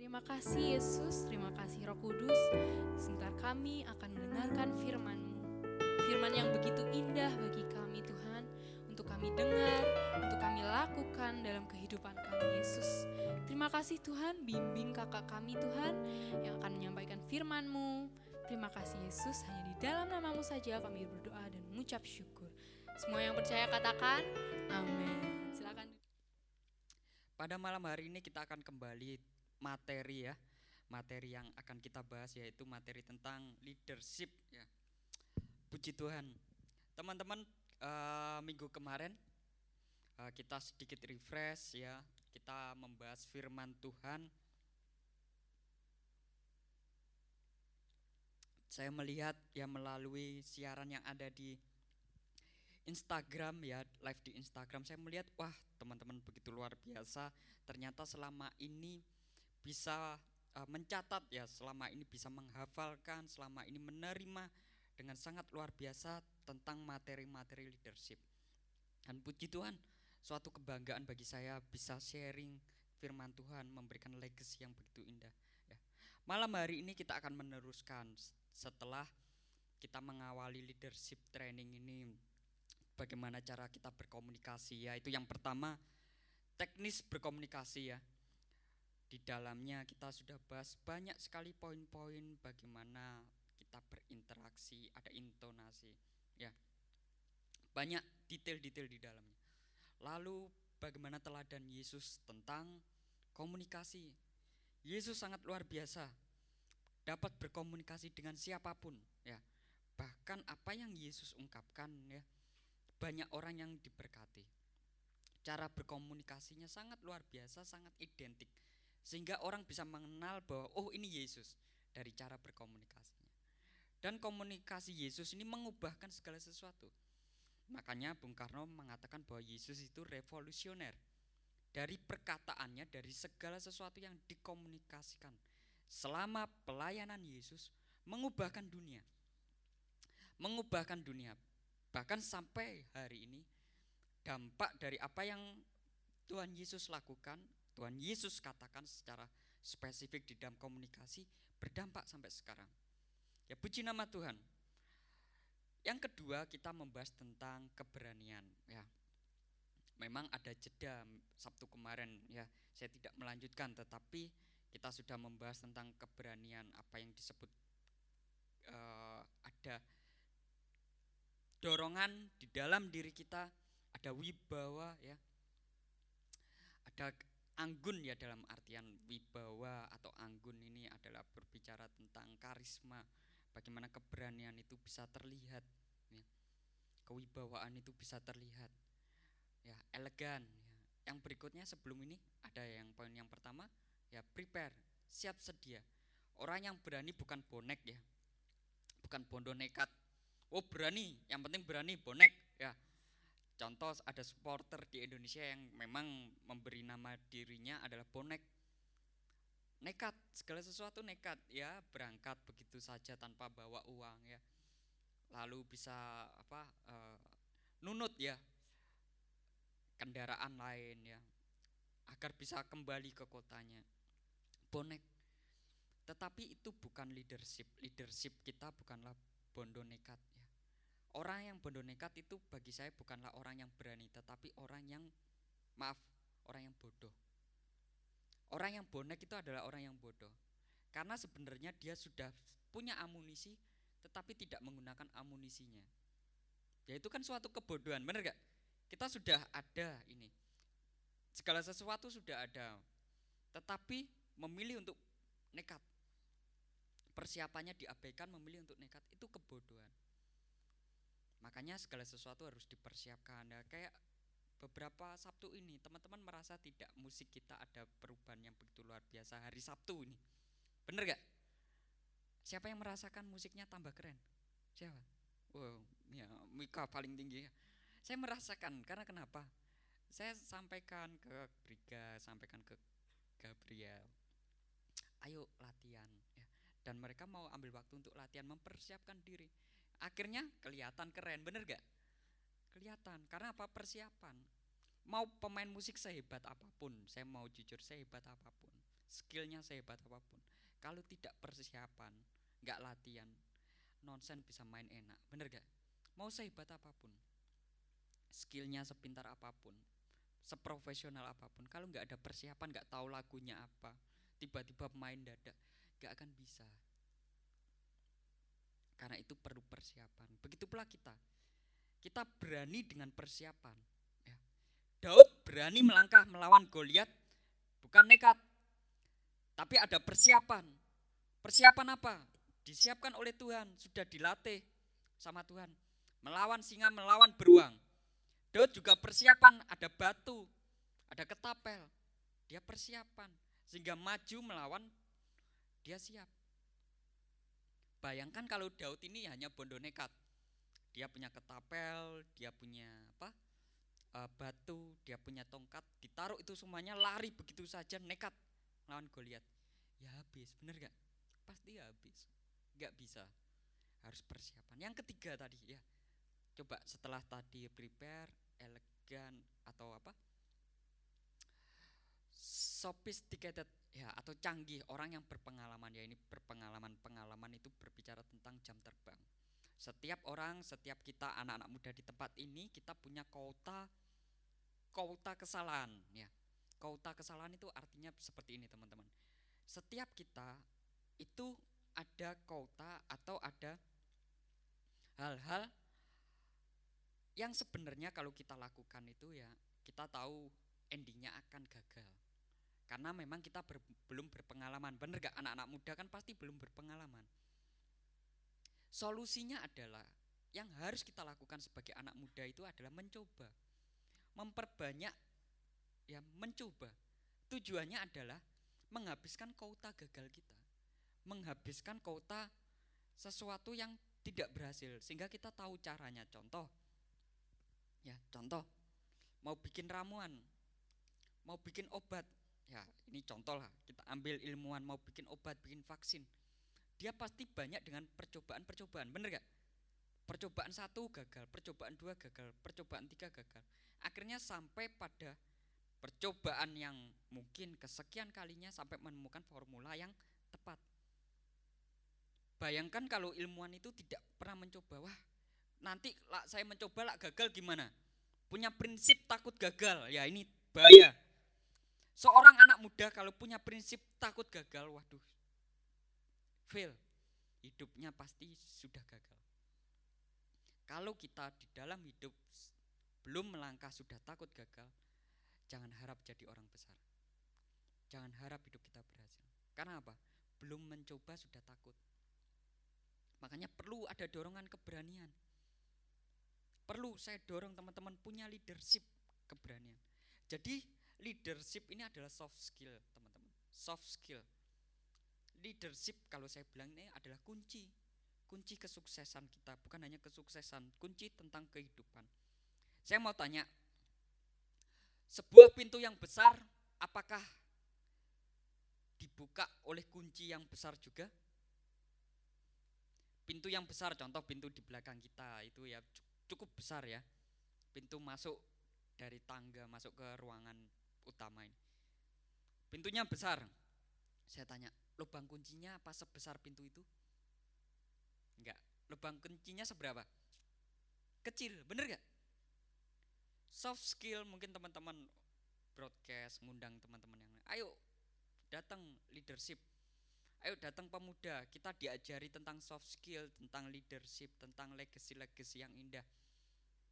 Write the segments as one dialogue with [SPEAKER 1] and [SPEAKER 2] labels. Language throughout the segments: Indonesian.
[SPEAKER 1] Terima kasih Yesus, terima kasih Roh Kudus. Sebentar kami akan mendengarkan firman-Mu. Firman yang begitu indah bagi kami Tuhan, untuk kami dengar, untuk kami lakukan dalam kehidupan kami Yesus. Terima kasih Tuhan, bimbing kakak kami Tuhan yang akan menyampaikan firman-Mu. Terima kasih Yesus, hanya di dalam namamu saja kami berdoa dan mengucap syukur. Semua yang percaya katakan, amin. Silakan.
[SPEAKER 2] Pada malam hari ini kita akan kembali materi ya. Materi yang akan kita bahas yaitu materi tentang leadership ya. Puji Tuhan. Teman-teman uh, minggu kemarin uh, kita sedikit refresh ya. Kita membahas firman Tuhan saya melihat ya melalui siaran yang ada di Instagram ya live di Instagram saya melihat wah teman-teman begitu luar biasa ternyata selama ini bisa uh, mencatat ya selama ini bisa menghafalkan selama ini menerima dengan sangat luar biasa tentang materi-materi leadership. Dan puji Tuhan suatu kebanggaan bagi saya bisa sharing firman Tuhan memberikan legacy yang begitu indah ya. Malam hari ini kita akan meneruskan setelah kita mengawali leadership training ini bagaimana cara kita berkomunikasi ya itu yang pertama teknis berkomunikasi ya di dalamnya kita sudah bahas banyak sekali poin-poin bagaimana kita berinteraksi ada intonasi ya. Banyak detail-detail di dalamnya. Lalu bagaimana teladan Yesus tentang komunikasi. Yesus sangat luar biasa dapat berkomunikasi dengan siapa pun ya. Bahkan apa yang Yesus ungkapkan ya banyak orang yang diberkati. Cara berkomunikasinya sangat luar biasa sangat identik sehingga orang bisa mengenal bahwa oh ini Yesus dari cara berkomunikasinya dan komunikasi Yesus ini mengubahkan segala sesuatu makanya Bung Karno mengatakan bahwa Yesus itu revolusioner dari perkataannya dari segala sesuatu yang dikomunikasikan selama pelayanan Yesus mengubahkan dunia. Mengubahkan dunia. Bahkan sampai hari ini dampak dari apa yang Tuhan Yesus lakukan, Tuhan Yesus katakan secara spesifik di dalam komunikasi berdampak sampai sekarang. Ya puji nama Tuhan. Yang kedua kita membahas tentang keberanian ya. Memang ada jeda Sabtu kemarin ya. Saya tidak melanjutkan tetapi kita sudah membahas tentang keberanian apa yang disebut uh, ada dorongan di dalam diri kita ada wibawa ya ada anggun ya dalam artian wibawa atau anggun ini adalah berbicara tentang karisma bagaimana keberanian itu bisa terlihat ya. kewibawaan itu bisa terlihat ya elegan ya. yang berikutnya sebelum ini ada yang poin yang pertama ya prepare, siap sedia. Orang yang berani bukan bonek ya. Bukan bondo nekat. Oh berani, yang penting berani bonek ya. Contoh ada supporter di Indonesia yang memang memberi nama dirinya adalah bonek. Nekat, segala sesuatu nekat ya, berangkat begitu saja tanpa bawa uang ya. Lalu bisa apa uh, nunut ya kendaraan lain ya agar bisa kembali ke kotanya bonek. Tetapi itu bukan leadership. Leadership kita bukanlah bondo nekat ya. Orang yang bondo nekat itu bagi saya bukanlah orang yang berani, tetapi orang yang maaf, orang yang bodoh. Orang yang bonek itu adalah orang yang bodoh. Karena sebenarnya dia sudah punya amunisi tetapi tidak menggunakan amunisinya. Ya itu kan suatu kebodohan, benar gak? Kita sudah ada ini. Segala sesuatu sudah ada. Tetapi memilih untuk nekat. Persiapannya diabaikan memilih untuk nekat itu kebodohan. Makanya segala sesuatu harus dipersiapkan. Ya, kayak beberapa Sabtu ini teman-teman merasa tidak musik kita ada perubahan yang begitu luar biasa hari Sabtu ini. Bener gak? Siapa yang merasakan musiknya tambah keren? Siapa? Wow, ya Mika paling tinggi ya. Saya merasakan karena kenapa? Saya sampaikan ke Briga, sampaikan ke Gabriel ayo latihan ya dan mereka mau ambil waktu untuk latihan mempersiapkan diri akhirnya kelihatan keren bener gak? Kelihatan karena apa? Persiapan. Mau pemain musik sehebat apa pun saya mau jujur sehebat apa pun skillnya sehebat apa pun kalau tidak persiapan nggak latihan nonsen bisa main enak bener gak? Mau sehebat apa pun skillnya sepintar apa pun seprofesional apa pun kalau nggak ada persiapan nggak tahu lagunya apa tiba-tiba main dadak nggak akan bisa karena itu perlu persiapan. Begitu pula kita. Kita berani dengan persiapan ya. Daud berani melangkah melawan Goliat bukan nekat tapi ada persiapan. Persiapan apa? Disiapkan oleh Tuhan sudah dilatih sama Tuhan. Melawan singa melawan beruang. Daud juga persiapan ada batu ada ketapel. Dia persiapan sehingga maju melawan dia siap Bayangkan kalau Daud ini hanya bondo nekat. Dia punya ketapel, dia punya apa? E, batu, dia punya tongkat, ditaruh itu semuanya lari begitu saja nekat lawan Goliat. Ya habis, bener gak? Pasti habis. Gak bisa. Harus persiapan. Yang ketiga tadi ya. Coba setelah tadi prepare, elegan atau apa? Sophisticated ya atau canggih orang yang berpengalaman. Ya ini berpengalaman pengalaman itu berbicara tentang jam terbang. Setiap orang setiap kita anak-anak muda di tempat ini kita punya kota kota kesalahan ya. Kota kesalahan itu artinya seperti ini teman-teman. Setiap kita itu ada kota atau ada hal-hal yang sebenarnya kalau kita lakukan itu ya kita tahu endingnya akan gagal karena memang kita ber, belum berpengalaman. Bener gak anak-anak muda kan pasti belum berpengalaman. Solusinya adalah yang harus kita lakukan sebagai anak muda itu adalah mencoba. Memperbanyak ya mencoba. Tujuannya adalah menghabiskan kota gagal kita. Menghabiskan kota sesuatu yang tidak berhasil. Sehingga kita tahu caranya. Contoh ya contoh. Mau bikin ramuan. Mau bikin obat ya ini contoh lah. Kita ambil ilmuwan mau bikin obat bikin vaksin. Dia pasti banyak dengan percobaan-percobaan bener gak percobaan satu gagal percobaan dua gagal percobaan tiga gagal. Akhirnya sampai pada percobaan yang mungkin kesekian kalinya sampai menemukan formula yang tepat. Bayangkan kalau ilmuwan itu tidak pernah mencoba wah nanti lah saya mencoba lah gagal gimana? Punya prinsip takut gagal ya ini bahaya Seorang anak muda kalau punya prinsip takut gagal, waduh, fail. Hidupnya pasti sudah gagal. Kalau kita di dalam hidup belum melangkah sudah takut gagal, jangan harap jadi orang besar. Jangan harap hidup kita berhasil. Karena apa? Belum mencoba sudah takut. Makanya perlu ada dorongan keberanian. Perlu saya dorong teman-teman punya leadership keberanian. Jadi leadership ini adalah soft skill, teman-teman. Soft skill. Leadership kalau saya bilang ini adalah kunci. Kunci kesuksesan kita, bukan hanya kesuksesan, kunci tentang kehidupan. Saya mau tanya, sebuah pintu yang besar apakah dibuka oleh kunci yang besar juga? Pintu yang besar, contoh pintu di belakang kita itu ya cukup besar ya. Pintu masuk dari tangga masuk ke ruangan utama ini. Pintunya besar. Saya tanya, lubang kuncinya apa sebesar pintu itu? Enggak. Lubang kuncinya seberapa? Kecil, bener gak? Soft skill mungkin teman-teman broadcast, ngundang teman-teman yang. Ayo datang leadership. Ayo datang pemuda, kita diajari tentang soft skill, tentang leadership, tentang legacy-legacy yang indah.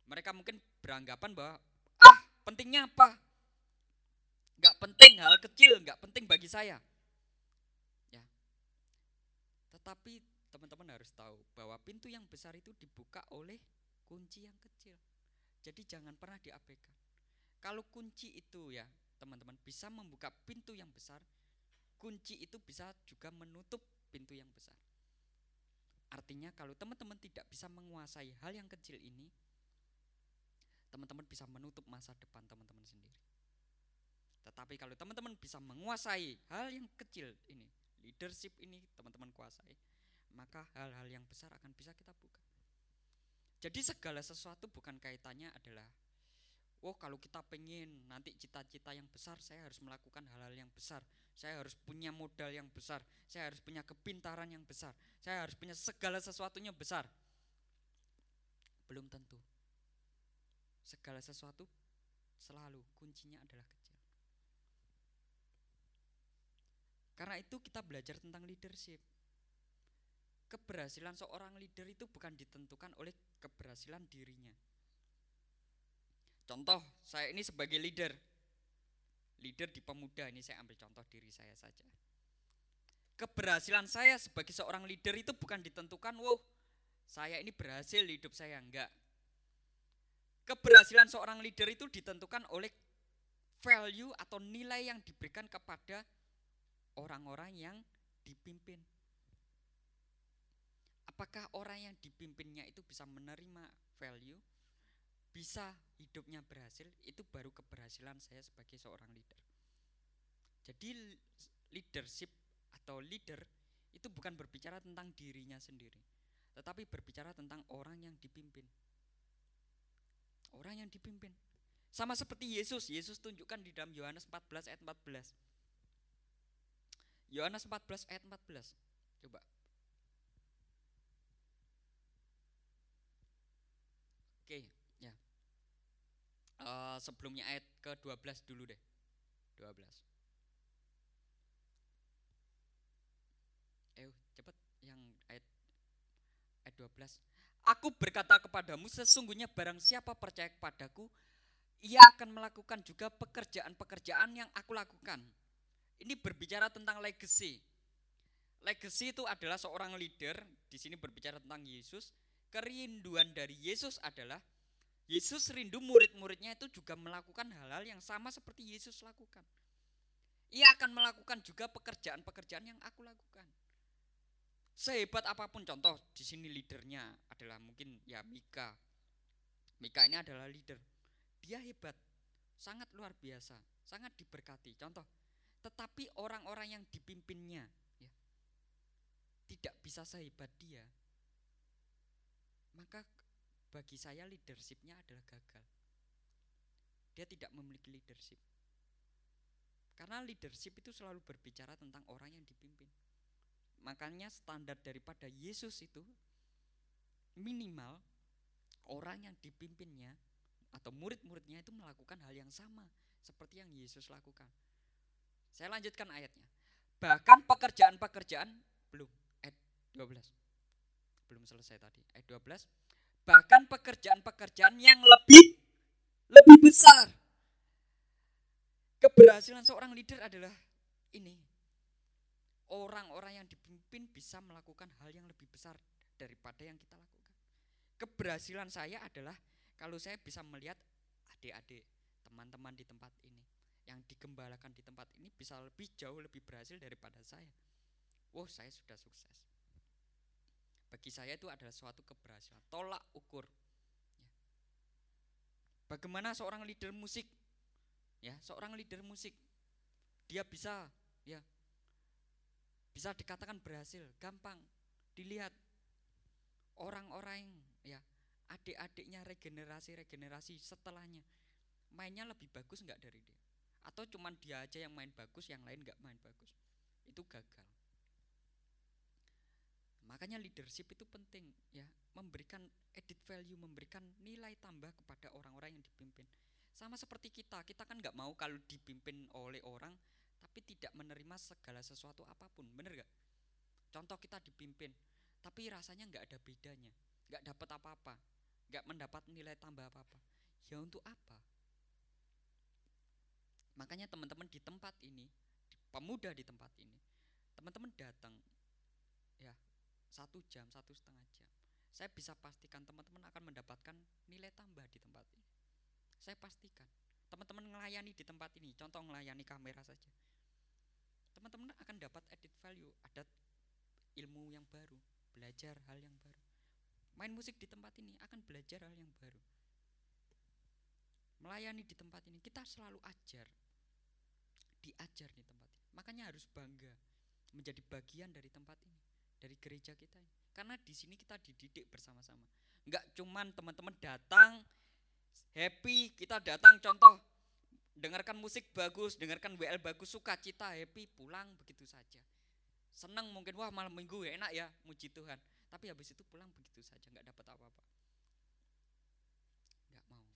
[SPEAKER 2] Mereka mungkin beranggapan bahwa ah pentingnya apa? Nggak penting hal kecil nggak penting bagi saya. Ya. Tetapi teman-teman harus tahu bahwa pintu yang besar itu dibuka oleh kunci yang kecil. Jadi jangan pernah diabaikan. Kalau kunci itu ya teman-teman bisa membuka pintu yang besar kunci itu bisa juga menutup pintu yang besar. Artinya kalau teman-teman tidak bisa menguasai hal yang kecil ini teman-teman bisa menutup masa depan teman-teman sendiri tetapi kalau teman-teman bisa menguasai hal yang kecil ini, leadership ini teman-teman kuasai, maka hal-hal yang besar akan bisa kita buka. Jadi segala sesuatu bukan kaitannya adalah Oh kalau kita pengen nanti cita-cita yang besar saya harus melakukan hal-hal yang besar saya harus punya modal yang besar, saya harus punya kepintaran yang besar, saya harus punya segala sesuatunya besar. Belum tentu. Segala sesuatu selalu kuncinya adalah kecil. Karena itu kita belajar tentang leadership. Keberhasilan seorang leader itu bukan ditentukan oleh keberhasilan dirinya. Contoh, saya ini sebagai leader. Leader di pemuda ini saya ambil contoh diri saya saja. Keberhasilan saya sebagai seorang leader itu bukan ditentukan, wow, saya ini berhasil hidup saya enggak. Keberhasilan seorang leader itu ditentukan oleh value atau nilai yang diberikan kepada orang-orang yang dipimpin. Apakah orang yang dipimpinnya itu bisa menerima value, bisa hidupnya berhasil, itu baru keberhasilan saya sebagai seorang leader. Jadi leadership atau leader itu bukan berbicara tentang dirinya sendiri, tetapi berbicara tentang orang yang dipimpin. Orang yang dipimpin. Sama seperti Yesus, Yesus tunjukkan di dalam Yohanes 14 ayat 14. Yohanes 14 ayat 14. Coba. Oke, ya. Uh, sebelumnya ayat ke-12 dulu deh. 12. Eh, cepet yang ayat ayat 12. Aku berkata kepadamu sesungguhnya barang siapa percaya kepadaku ia akan melakukan juga pekerjaan-pekerjaan yang aku lakukan. Ini berbicara tentang legacy. Legacy itu adalah seorang leader, di sini berbicara tentang Yesus. Kerinduan dari Yesus adalah Yesus rindu murid-muridnya itu juga melakukan hal-hal yang sama seperti Yesus lakukan. Ia akan melakukan juga pekerjaan-pekerjaan yang aku lakukan sehebat apa pun contoh di sini leadernya adalah mungkin ya Mika. Mika ini adalah leader. Dia hebat, sangat luar biasa, sangat diberkati. Contoh, tetapi orang-orang yang dipimpinnya ya, tidak bisa sehebat dia. Maka bagi saya leadershipnya adalah gagal. Dia tidak memiliki leadership. Karena leadership itu selalu berbicara tentang orang yang dipimpin. Makanya standar daripada Yesus itu minimal orang yang dipimpinnya atau murid-muridnya itu melakukan hal yang sama seperti yang Yesus lakukan. Saya lanjutkan ayatnya. Bahkan pekerjaan-pekerjaan belum ayat 12. Belum selesai tadi. Ayat 12. Bahkan pekerjaan-pekerjaan yang lebih lebih besar. Keberhasilan seorang leader adalah ini orang-orang yang dipimpin bisa melakukan hal yang lebih besar daripada yang kita lakukan. Keberhasilan saya adalah kalau saya bisa melihat adik-adik, teman-teman di tempat ini yang digembalakan di tempat ini bisa lebih jauh lebih berhasil daripada saya. Wow, saya sudah sukses. Bagi saya itu adalah suatu keberhasilan, tolak ukur. Ya. Bagaimana seorang leader musik, ya, seorang leader musik, dia bisa, ya, bisa dikatakan berhasil, gampang dilihat orang-orang ya adik-adiknya regenerasi-regenerasi setelahnya mainnya lebih bagus nggak dari dia atau cuman dia aja yang main bagus yang lain nggak main bagus itu gagal makanya leadership itu penting ya memberikan edit value memberikan nilai tambah kepada orang-orang yang dipimpin sama seperti kita kita kan nggak mau kalau dipimpin oleh orang tapi tidak menerima segala sesuatu apa pun, bener gak? Contoh kita dipimpin, tapi rasanya nggak ada bedanya, nggak dapat apa-apa, nggak mendapat nilai tambah apa-apa. Ya untuk apa? Makanya teman-teman di tempat ini, pemuda di tempat ini, teman-teman datang, ya satu jam, satu setengah jam. Saya bisa pastikan teman-teman akan mendapatkan nilai tambah di tempat ini. Saya pastikan teman-teman melayani di tempat ini, contoh melayani kamera saja teman-teman akan dapat edit value, ada ilmu yang baru, belajar hal yang baru. Main musik di tempat ini akan belajar hal yang baru. Melayani di tempat ini kita selalu ajar, diajar di tempat. Makanya harus bangga menjadi bagian dari tempat ini, dari gereja kita ini. Karena di sini kita dididik bersama-sama. Enggak cuman teman-teman datang happy, kita datang contoh dengarkan musik bagus, dengarkan WL bagus, sukacita, happy, pulang begitu saja. Senang mungkin wah malam minggu ya enak ya, muji Tuhan. Tapi habis itu pulang begitu saja, nggak dapat apa-apa. Nggak mau.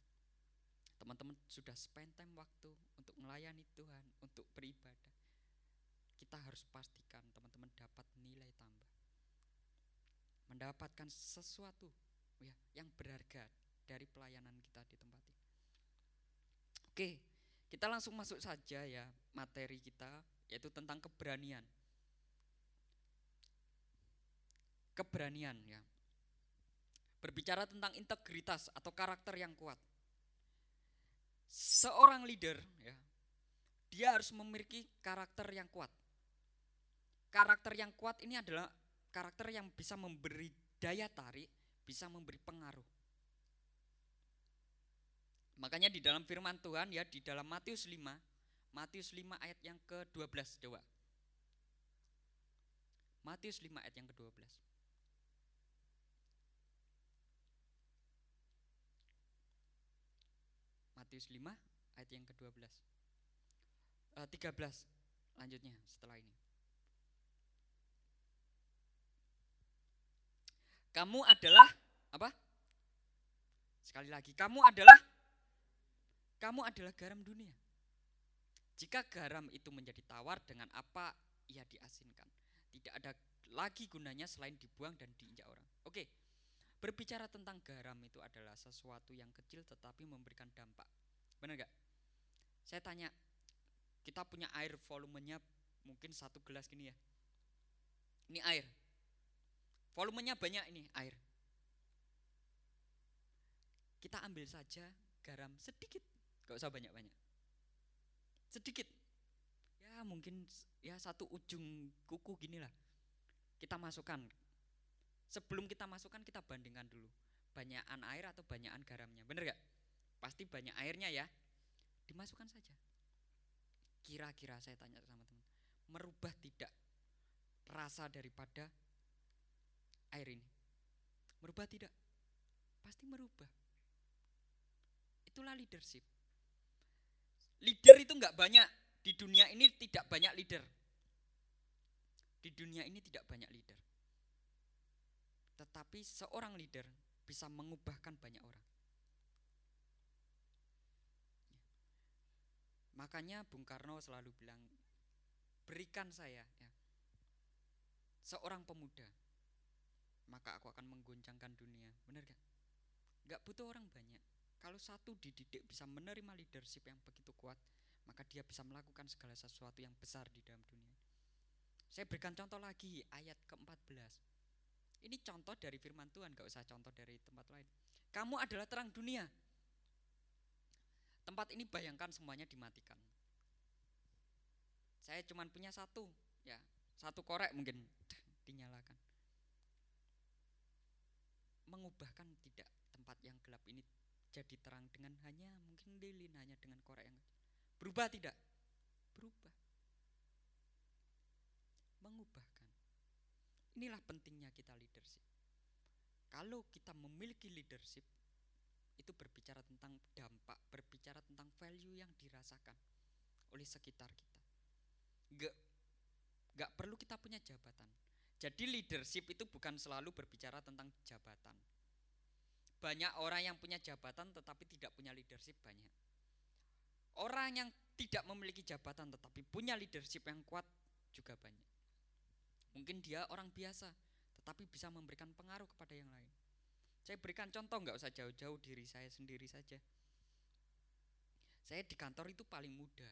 [SPEAKER 2] Teman-teman sudah spend time waktu untuk melayani Tuhan, untuk beribadah. Kita harus pastikan teman-teman dapat nilai tambah. Mendapatkan sesuatu ya yang berharga dari pelayanan kita di tempat ini. Oke, kita langsung masuk saja ya materi kita yaitu tentang keberanian. Keberanian ya. Berbicara tentang integritas atau karakter yang kuat. Seorang leader ya, dia harus memiliki karakter yang kuat. Karakter yang kuat ini adalah karakter yang bisa memberi daya tarik, bisa memberi pengaruh. Makanya di dalam firman Tuhan ya di dalam Matius 5, Matius 5 ayat yang ke-12 Dewa. Matius 5 ayat yang ke-12. Matius 5 ayat yang ke-12. Uh, 13 lanjutnya setelah ini. Kamu adalah apa? Sekali lagi, kamu adalah kamu adalah garam dunia. Jika garam itu menjadi tawar dengan apa ia diasinkan, tidak ada lagi gunanya selain dibuang dan diinjak orang. Oke. Berbicara tentang garam itu adalah sesuatu yang kecil tetapi memberikan dampak. Benar gak? Saya tanya, kita punya air volumenya mungkin satu gelas gini ya. Ini air. Volumenya banyak ini air. Kita ambil saja garam sedikit, gak usah banyak-banyak. Sedikit. Ya mungkin ya satu ujung kuku gini lah. Kita masukkan. Sebelum kita masukkan kita bandingkan dulu. Banyakan air atau banyakan garamnya. Bener gak? Pasti banyak airnya ya. Dimasukkan saja. Kira-kira saya tanya sama teman. Merubah tidak rasa daripada air ini? Merubah tidak? Pasti merubah. Itulah leadership. Leader itu nggak banyak. Di dunia ini tidak banyak leader. Di dunia ini tidak banyak leader. Tetapi seorang leader bisa mengubahkan banyak orang. Makanya Bung Karno selalu bilang, berikan saya ya, seorang pemuda, maka aku akan mengguncangkan dunia. Benar gak? Gak butuh orang banyak. Kalau satu dididik bisa menerima leadership yang begitu kuat, maka dia bisa melakukan segala sesuatu yang besar di dalam dunia. Saya berikan contoh lagi ayat ke-14. Ini contoh dari firman Tuhan, gak usah contoh dari tempat lain. Kamu adalah terang dunia. Tempat ini bayangkan semuanya dimatikan. Saya cuma punya satu, ya satu korek mungkin dinyalakan. Mengubahkan tidak tempat yang gelap ini jadi terang dengan hanya mungkin lilin hanya dengan korek yang berubah tidak? Berubah. Mengubahkan. Inilah pentingnya kita leadership. Kalau kita memiliki leadership, itu berbicara tentang dampak, berbicara tentang value yang dirasakan oleh sekitar kita. Gak, gak perlu kita punya jabatan. Jadi leadership itu bukan selalu berbicara tentang jabatan. Banyak orang yang punya jabatan tetapi tidak punya leadership banyak. Orang yang tidak memiliki jabatan tetapi punya leadership yang kuat juga banyak. Mungkin dia orang biasa tetapi bisa memberikan pengaruh kepada yang lain. Saya berikan contoh nggak usah jauh-jauh diri saya sendiri saja. Saya di kantor itu paling muda.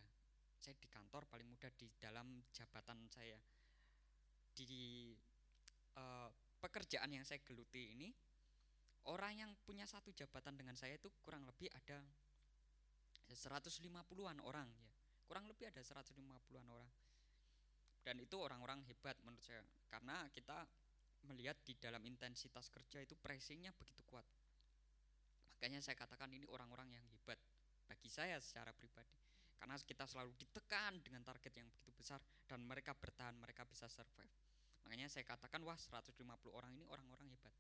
[SPEAKER 2] Saya di kantor paling muda di dalam jabatan saya. Di uh, pekerjaan yang saya geluti ini orang yang punya satu jabatan dengan saya itu kurang lebih ada 150-an orang ya. Kurang lebih ada 150-an orang. Dan itu orang-orang hebat menurut saya karena kita melihat di dalam intensitas kerja itu pressingnya begitu kuat. Makanya saya katakan ini orang-orang yang hebat bagi saya secara pribadi. Karena kita selalu ditekan dengan target yang begitu besar dan mereka bertahan, mereka bisa survive. Makanya saya katakan wah 150 orang ini orang-orang hebat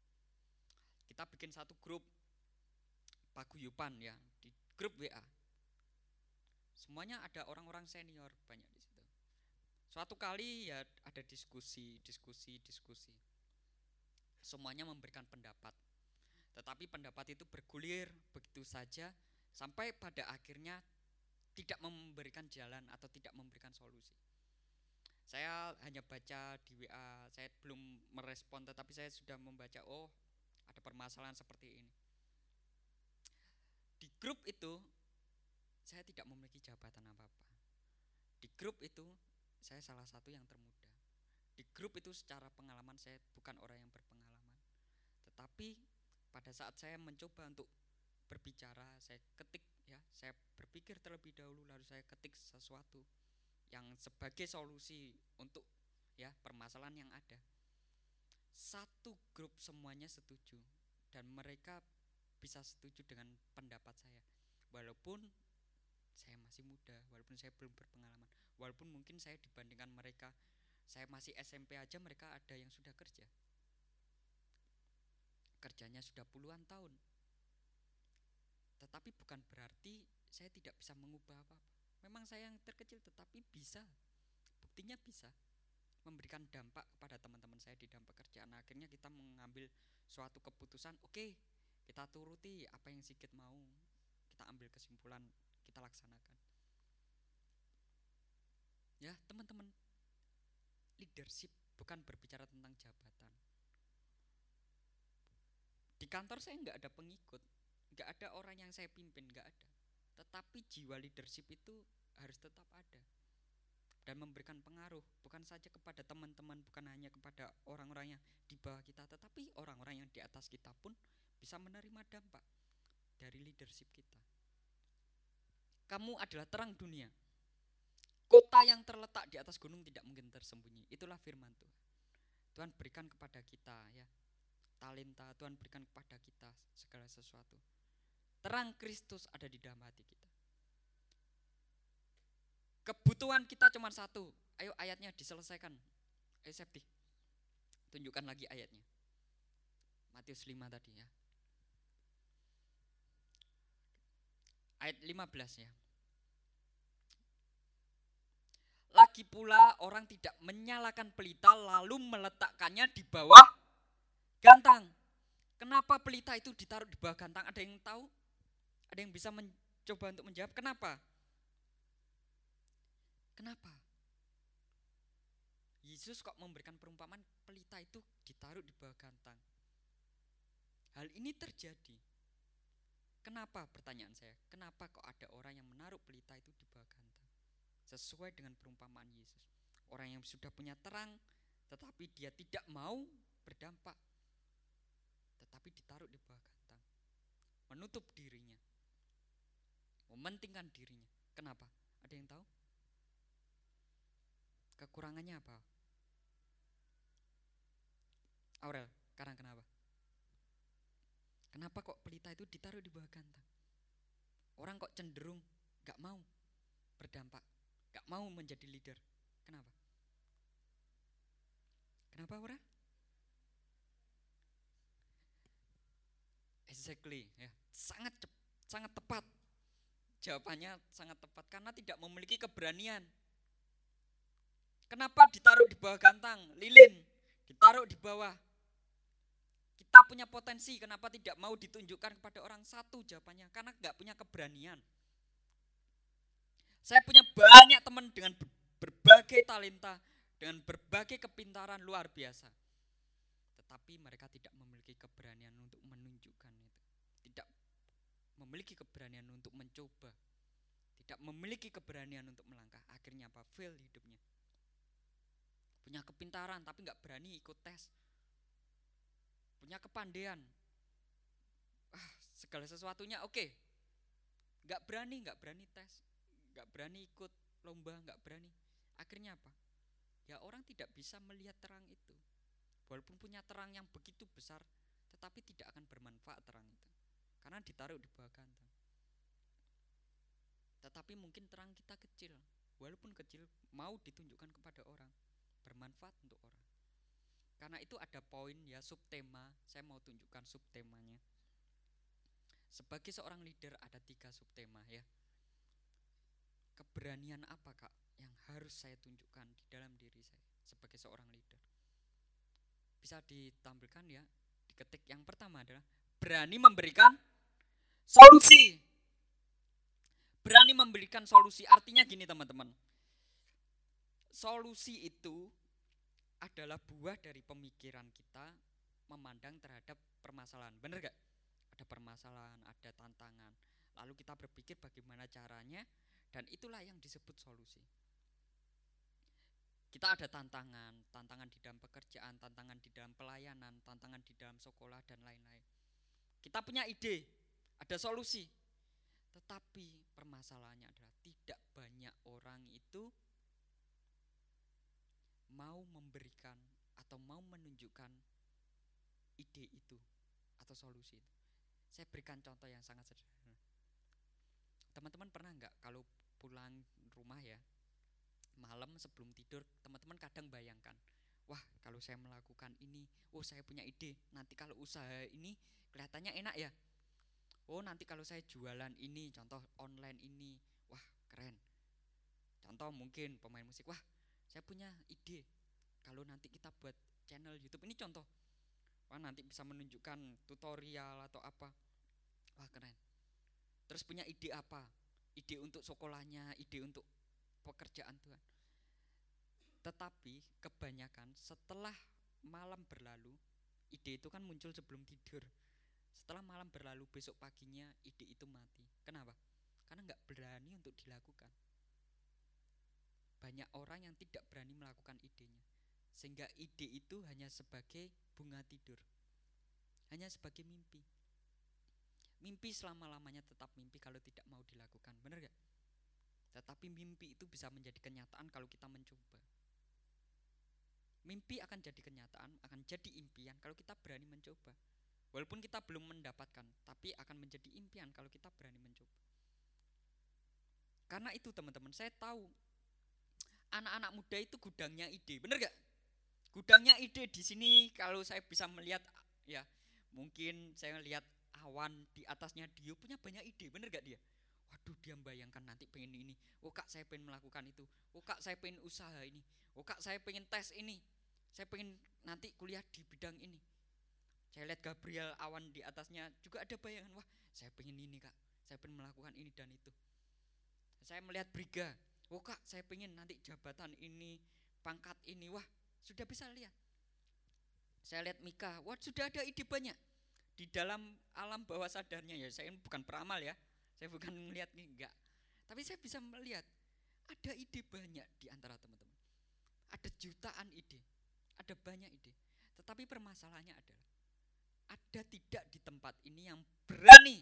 [SPEAKER 2] kita bikin satu grup paguyupan ya di grup WA semuanya ada orang-orang senior banyak suatu kali ya ada diskusi diskusi diskusi. Semuanya memberikan pendapat. Tetapi pendapat itu bergulir begitu saja sampai pada akhirnya tidak memberikan jalan atau tidak memberikan solusi. Saya hanya baca di WA saya belum merespon tetapi saya sudah membaca oh ada permasalahan seperti ini. Di grup itu saya tidak memiliki jabatan apa-apa. Di grup itu saya salah satu yang termuda. Di grup itu secara pengalaman saya bukan orang yang berpengalaman. Tetapi pada saat saya mencoba untuk berbicara, saya ketik ya, saya berpikir terlebih dahulu lalu saya ketik sesuatu yang sebagai solusi untuk ya permasalahan yang ada. Satu grup semuanya setuju dan mereka bisa setuju dengan pendapat saya. Walaupun saya masih muda walaupun saya belum berpengalaman walaupun mungkin saya dibandingkan mereka saya masih SMP aja mereka ada yang sudah kerja. Kerjanya sudah puluhan tahun. Tetapi bukan berarti saya tidak bisa mengubah apa-apa. Memang saya yang terkecil tetapi bisa. Buktinya bisa. Memberikan dampak kepada teman-teman saya di dalam pekerjaan. Akhirnya kita mengambil suatu keputusan oke okay, kita turuti apa yang sedikit mau. Kita ambil kesimpulan kita laksanakan. Ya, teman-teman, leadership bukan berbicara tentang jabatan. Di kantor saya nggak ada pengikut, nggak ada orang yang saya pimpin, nggak ada. Tetapi jiwa leadership itu harus tetap ada dan memberikan pengaruh bukan saja kepada teman-teman, bukan hanya kepada orang-orang yang di bawah kita, tetapi orang-orang yang di atas kita pun bisa menerima dampak dari leadership kita. Kamu adalah terang dunia. Kota yang terletak di atas gunung tidak mungkin tersembunyi. Itulah firman Tuhan. Tuhan berikan kepada kita ya talenta, Tuhan berikan kepada kita segala sesuatu. Terang Kristus ada di dalam hati kita. Kebutuhan kita cuma satu. Ayo ayatnya diselesaikan. Ayo Septi. Tunjukkan lagi ayatnya. Matius 5 tadi ya. Ayat 15 ya. Lagi pula orang tidak menyalakan pelita lalu meletakkannya di bawah gantang. Kenapa pelita itu ditaruh di bawah gantang? Ada yang tahu? Ada yang bisa mencoba untuk menjawab kenapa? Kenapa? Yesus kok memberikan perumpamaan pelita itu ditaruh di bawah gantang. Hal ini terjadi. Kenapa pertanyaan saya? Kenapa kok ada orang yang menaruh pelita itu di bawah gantang? Sesuai dengan perumpamaan Yesus. Orang yang sudah punya terang tetapi dia tidak mau berdampak tetapi ditaruh di bawah gantang. Menutup dirinya. Mementingkan dirinya. Kenapa? Ada yang tahu? Kekurangannya apa? Aurel, sekarang kenapa? Kenapa kok pelita itu ditaruh di bawah gantang? Orang kok cenderung gak mau berdampak gak mau menjadi leader. Kenapa? Kenapa orang? Exactly, ya, sangat sangat tepat. Jawabannya sangat tepat karena tidak memiliki keberanian. Kenapa ditaruh di bawah gantang, lilin, ditaruh di bawah. Kita punya potensi, kenapa tidak mau ditunjukkan kepada orang satu jawabannya? Karena nggak punya keberanian. Saya punya banyak teman dengan berbagai talenta, dengan berbagai kepintaran luar biasa. Tetapi mereka tidak memiliki keberanian untuk menunjukkan itu. Tidak memiliki keberanian untuk mencoba. Tidak memiliki keberanian untuk melangkah. Akhirnya apa? Fail hidupnya. Punya kepintaran tapi nggak berani ikut tes. Punya kepandaian. Ah, segala sesuatunya oke. Okay. Nggak berani, nggak berani tes nggak berani ikut lomba, nggak berani. Akhirnya apa? Ya orang tidak bisa melihat terang itu. Walaupun punya terang yang begitu besar, tetapi tidak akan bermanfaat terang itu. Karena ditaruh di bawah gantang. Tetapi mungkin terang kita kecil, walaupun kecil mau ditunjukkan kepada orang, bermanfaat untuk orang. Karena itu ada poin ya subtema, saya mau tunjukkan subtemanya. Sebagai seorang leader ada tiga subtema ya keberanian apa kak yang harus saya tunjukkan di dalam diri saya sebagai seorang leader? Bisa ditampilkan ya diketik. Yang pertama adalah berani memberikan solusi. Berani memberikan solusi. Artinya gini teman-teman. Solusi itu adalah buah dari pemikiran kita memandang terhadap permasalahan. Bener gak ada permasalahan ada tantangan. Lalu kita berpikir bagaimana caranya dan itulah yang disebut solusi kita ada tantangan, tantangan di dalam pekerjaan, tantangan di dalam pelayanan, tantangan di dalam sekolah dan lain-lain. Kita punya ide, ada solusi. Tetapi permasalahannya adalah tidak banyak orang itu mau memberikan atau mau menunjukkan ide itu atau solusi itu. Saya berikan contoh yang sangat sederhana. Teman-teman pernah nggak kalau pulang rumah ya, malam sebelum tidur teman-teman kadang bayangkan wah kalau saya melakukan ini oh saya punya ide nanti kalau usaha ini kelihatannya enak ya. Oh nanti kalau saya jualan ini contoh online ini wah keren. Contoh mungkin pemain musik wah saya punya ide kalau nanti kita buat channel YouTube. Ini contoh. Wah nanti bisa menunjukkan tutorial atau apa. Wah keren terus punya ide apa ide untuk sekolahnya ide untuk pekerjaan Tuhan. Tetapi kebanyakan setelah malam berlalu, ide itu kan muncul sebelum tidur. Setelah malam berlalu, besok paginya ide itu mati. Kenapa? Karena nggak berani untuk dilakukan. Banyak orang yang tidak berani melakukan idenya. Sehingga ide itu hanya sebagai bunga tidur. Hanya sebagai mimpi. Mimpi selama-lamanya tetap mimpi kalau tidak mau dilakukan. Benar gak? Tetapi mimpi itu bisa menjadi kenyataan kalau kita mencoba. Mimpi akan jadi kenyataan, akan jadi impian kalau kita berani mencoba. Walaupun kita belum mendapatkan, tapi akan menjadi impian kalau kita berani mencoba. Karena itu teman-teman, saya tahu anak-anak muda itu gudangnya ide, bener gak? Gudangnya ide di sini kalau saya bisa melihat ya mungkin saya lihat awan di atasnya dia punya banyak ide, bener gak dia? Waduh dia membayangkan nanti pengen ini. Oh kak saya pengen melakukan itu. Oh kak saya pengen usaha ini. Oh kak saya pengen tes ini. Saya pengen nanti kuliah di bidang ini. Saya lihat Gabriel awan di atasnya juga ada bayangan. Wah saya pengen ini kak. Saya pengen melakukan ini dan itu. Saya melihat Briga. Oh kak saya pengen nanti jabatan ini, pangkat ini. Wah sudah bisa lihat. Saya lihat Mika. Wah sudah ada ide banyak. Di dalam alam bawah sadarnya ya saya bukan peramal ya saya bukan melihat nih enggak. Tapi saya bisa melihat ada ide banyak di antara teman-teman. Ada jutaan ide, ada banyak ide. Tetapi permasalahannya adalah ada tidak di tempat ini yang berani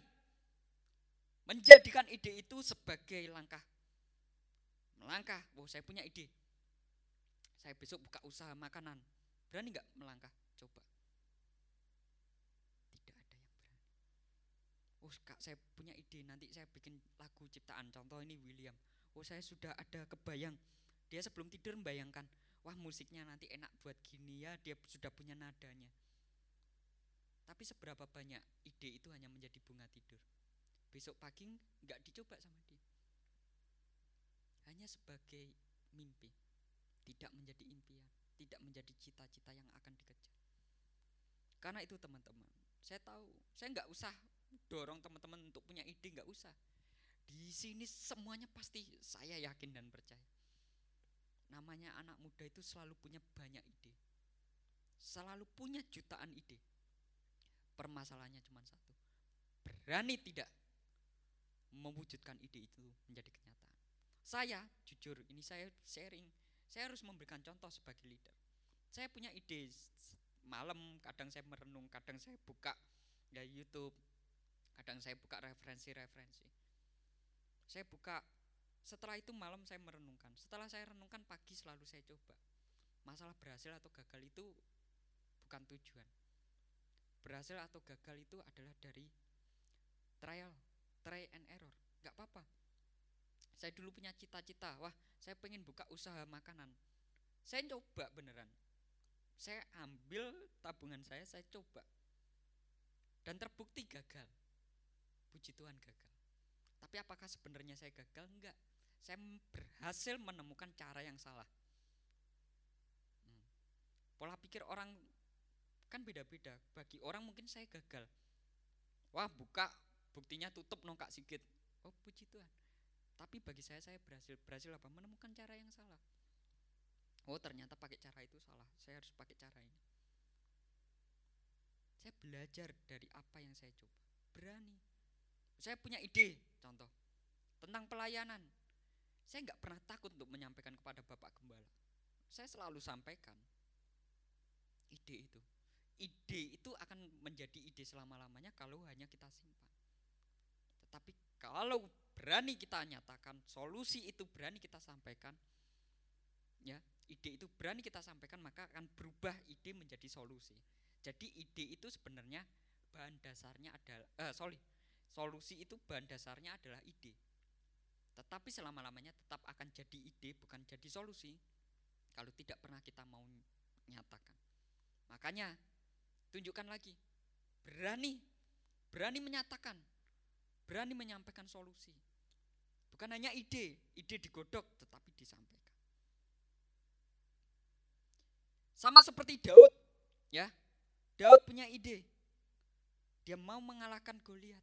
[SPEAKER 2] menjadikan ide itu sebagai langkah. Melangkah, oh saya punya ide. Saya besok buka usaha makanan. Berani nggak melangkah? Coba. Oh kak saya punya ide. Nanti saya bikin lagu ciptaan. Contoh ini William. Oh saya sudah ada kebayang. Dia sebelum tidur membayangkan wah musiknya nanti enak buat gini ya dia sudah punya nadanya. Tapi seberapa banyak ide itu hanya menjadi bunga tidur? Besok pagi nggak dicoba sama dia. Hanya sebagai mimpi. Tidak menjadi impian. Tidak menjadi cita-cita yang akan dikejar. Karena itu teman-teman saya tahu saya nggak usah dorong teman-teman untuk punya ide nggak usah. Di sini semuanya pasti saya yakin dan percaya. Namanya anak muda itu selalu punya banyak ide. Selalu punya jutaan ide. Permasalahannya cuma satu. Berani tidak mewujudkan ide itu menjadi kenyataan? Saya jujur ini saya sharing. Saya harus memberikan contoh sebagai leader. Saya punya ide malam kadang saya merenung kadang saya buka ya YouTube kadang saya buka referensi-referensi. Saya buka setelah itu malam saya merenungkan. Setelah saya renungkan pagi selalu saya coba. Masalah berhasil atau gagal itu bukan tujuan. Berhasil atau gagal itu adalah dari trial try and error. Nggak apa-apa. Saya dulu punya cita-cita wah saya pengen buka usaha makanan. Saya coba beneran. Saya ambil tabungan saya saya coba. Dan terbukti gagal puji Tuhan gagal. Tapi apakah sebenarnya saya gagal? Enggak. Saya berhasil menemukan cara yang salah. Hmm. Pola pikir orang kan beda-beda. Bagi orang mungkin saya gagal. Wah buka buktinya tutup nongkak sikit. Oh puji Tuhan. Tapi bagi saya saya berhasil berhasil apa? Menemukan cara yang salah. Oh ternyata pakai cara itu salah. Saya harus pakai cara ini. Saya belajar dari apa yang saya coba. Berani. Saya punya ide, contoh tentang pelayanan. Saya nggak pernah takut untuk menyampaikan kepada Bapak Gembala. Saya selalu sampaikan ide itu. Ide itu akan menjadi ide selama-lamanya kalau hanya kita simpan. Tetapi kalau berani kita nyatakan, solusi itu berani kita sampaikan, ya ide itu berani kita sampaikan maka akan berubah ide menjadi solusi. Jadi ide itu sebenarnya bahan dasarnya adalah, eh, sorry, solusi itu bahan dasarnya adalah ide. Tetapi selama-lamanya tetap akan jadi ide, bukan jadi solusi. Kalau tidak pernah kita mau nyatakan. Makanya tunjukkan lagi. Berani, berani menyatakan, berani menyampaikan solusi. Bukan hanya ide, ide digodok tetapi disampaikan. Sama seperti Daud, ya. Daud punya ide. Dia mau mengalahkan Goliat.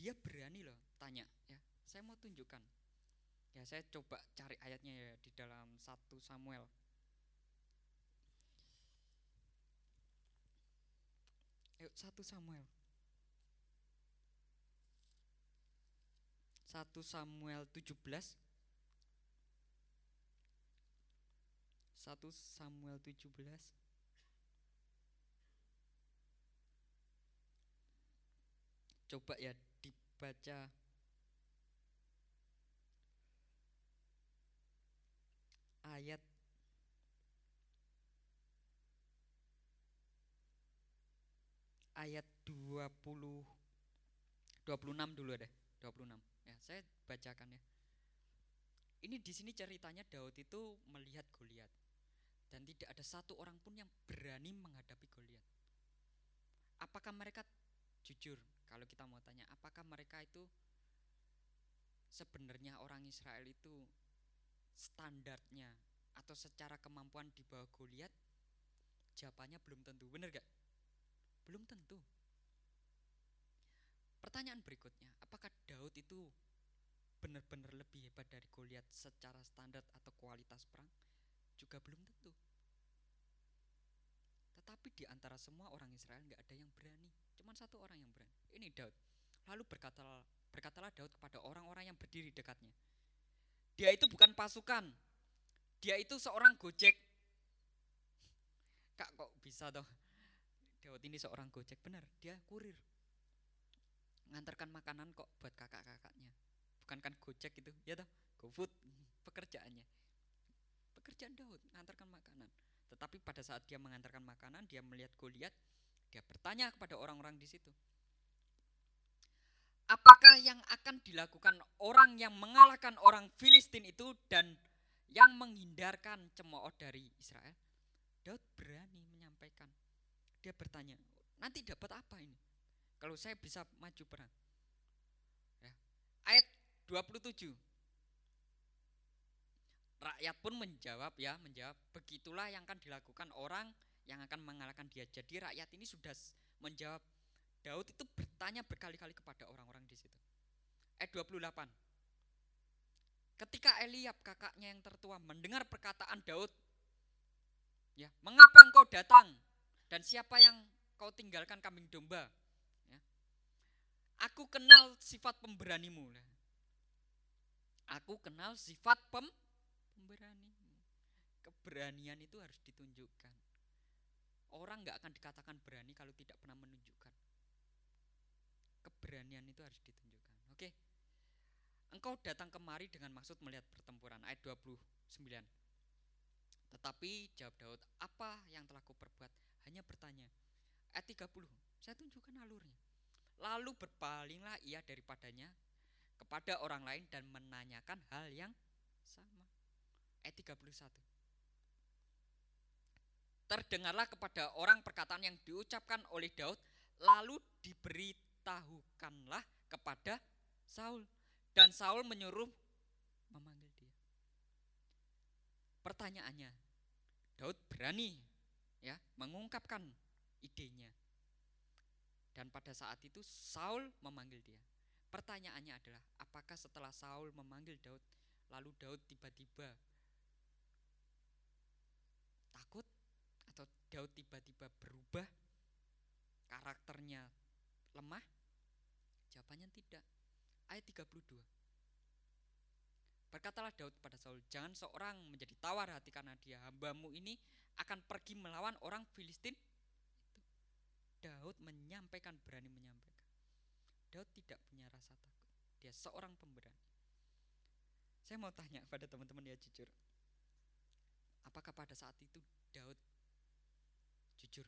[SPEAKER 2] Dia berani loh tanya ya saya mau tunjukkan. Ya saya coba cari ayatnya ya di dalam satu Samuel. Yuk, satu Samuel. satu Samuel 17 satu Samuel 17 Coba ya dibaca ayat ayat 20 26 dulu deh, 26. Ya, saya bacakan ya. Ini di sini ceritanya Daud itu melihat Goliat dan tidak ada satu orang pun yang berani menghadapi Goliat. Apakah mereka jujur? Kalau kita mau tanya, apakah mereka itu sebenarnya orang Israel itu standarnya atau secara kemampuan di bawah Goliat? Jawabannya belum tentu. Benar gak? Belum tentu. Pertanyaan berikutnya, apakah Daud itu benar-benar lebih hebat dari Goliat secara standar atau kualitas perang? Juga belum tentu. Tetapi di antara semua orang Israel nggak ada yang berani. Cuma satu orang yang berani. Ini Daud. Lalu berkatalah, berkatalah Daud kepada orang-orang yang berdiri dekatnya. Dia itu bukan pasukan. Dia itu seorang gojek. Kak kok bisa toh? Daud ini seorang gojek. Benar, dia kurir. Ngantarkan makanan kok buat kakak-kakaknya. Bukan kan gojek itu, ya toh? GoFood pekerjaannya. Pekerjaan Daud, ngantarkan makanan. Tetapi pada saat dia mengantarkan makanan, dia melihat Goliat, dia bertanya kepada orang-orang di situ. Apakah yang akan dilakukan orang yang mengalahkan orang Filistin itu dan yang menghindarkan cemooh dari Israel? Daud berani menyampaikan. Dia bertanya, nanti dapat apa ini? Kalau saya bisa maju perang. Ya. Ayat 27. Rakyat pun menjawab ya, menjawab, begitulah yang akan dilakukan orang yang akan mengalahkan dia. Jadi rakyat ini sudah menjawab. Daud itu bertanya berkali-kali kepada orang-orang di situ. Ayat 28. Ketika Eliab kakaknya yang tertua mendengar perkataan Daud, ya, mengapa engkau datang dan siapa yang kau tinggalkan kambing domba? Ya. Aku kenal sifat pemberanimu. Aku kenal sifat pem pemberanimu. Keberanian itu harus ditunjukkan. Orang nggak akan dikatakan berani kalau tidak pernah menunjukkan. Keberanian itu harus ditunjukkan. Oke. Engkau datang kemari dengan maksud melihat pertempuran ayat 29. Tetapi jawab Daud, apa yang telah kuperbuat? Hanya bertanya. Ayat 30, saya tunjukkan alurnya. Lalu berpalinglah ia daripadanya kepada orang lain dan menanyakan hal yang sama. Ayat 31 terdengarlah kepada orang perkataan yang diucapkan oleh Daud, lalu diberitahukanlah kepada Saul. Dan Saul menyuruh memanggil dia. Pertanyaannya, Daud berani ya mengungkapkan idenya. Dan pada saat itu Saul memanggil dia. Pertanyaannya adalah, apakah setelah Saul memanggil Daud, lalu Daud tiba-tiba takut atau Daud tiba-tiba berubah karakternya lemah? Jawabannya tidak. Ayat 32. Berkatalah Daud pada Saul, jangan seorang menjadi tawar hati karena dia hambamu ini akan pergi melawan orang Filistin. Daud menyampaikan, berani menyampaikan. Daud tidak punya rasa takut. Dia seorang pemberani. Saya mau tanya pada teman-teman ya jujur. Apakah pada saat itu Daud jujur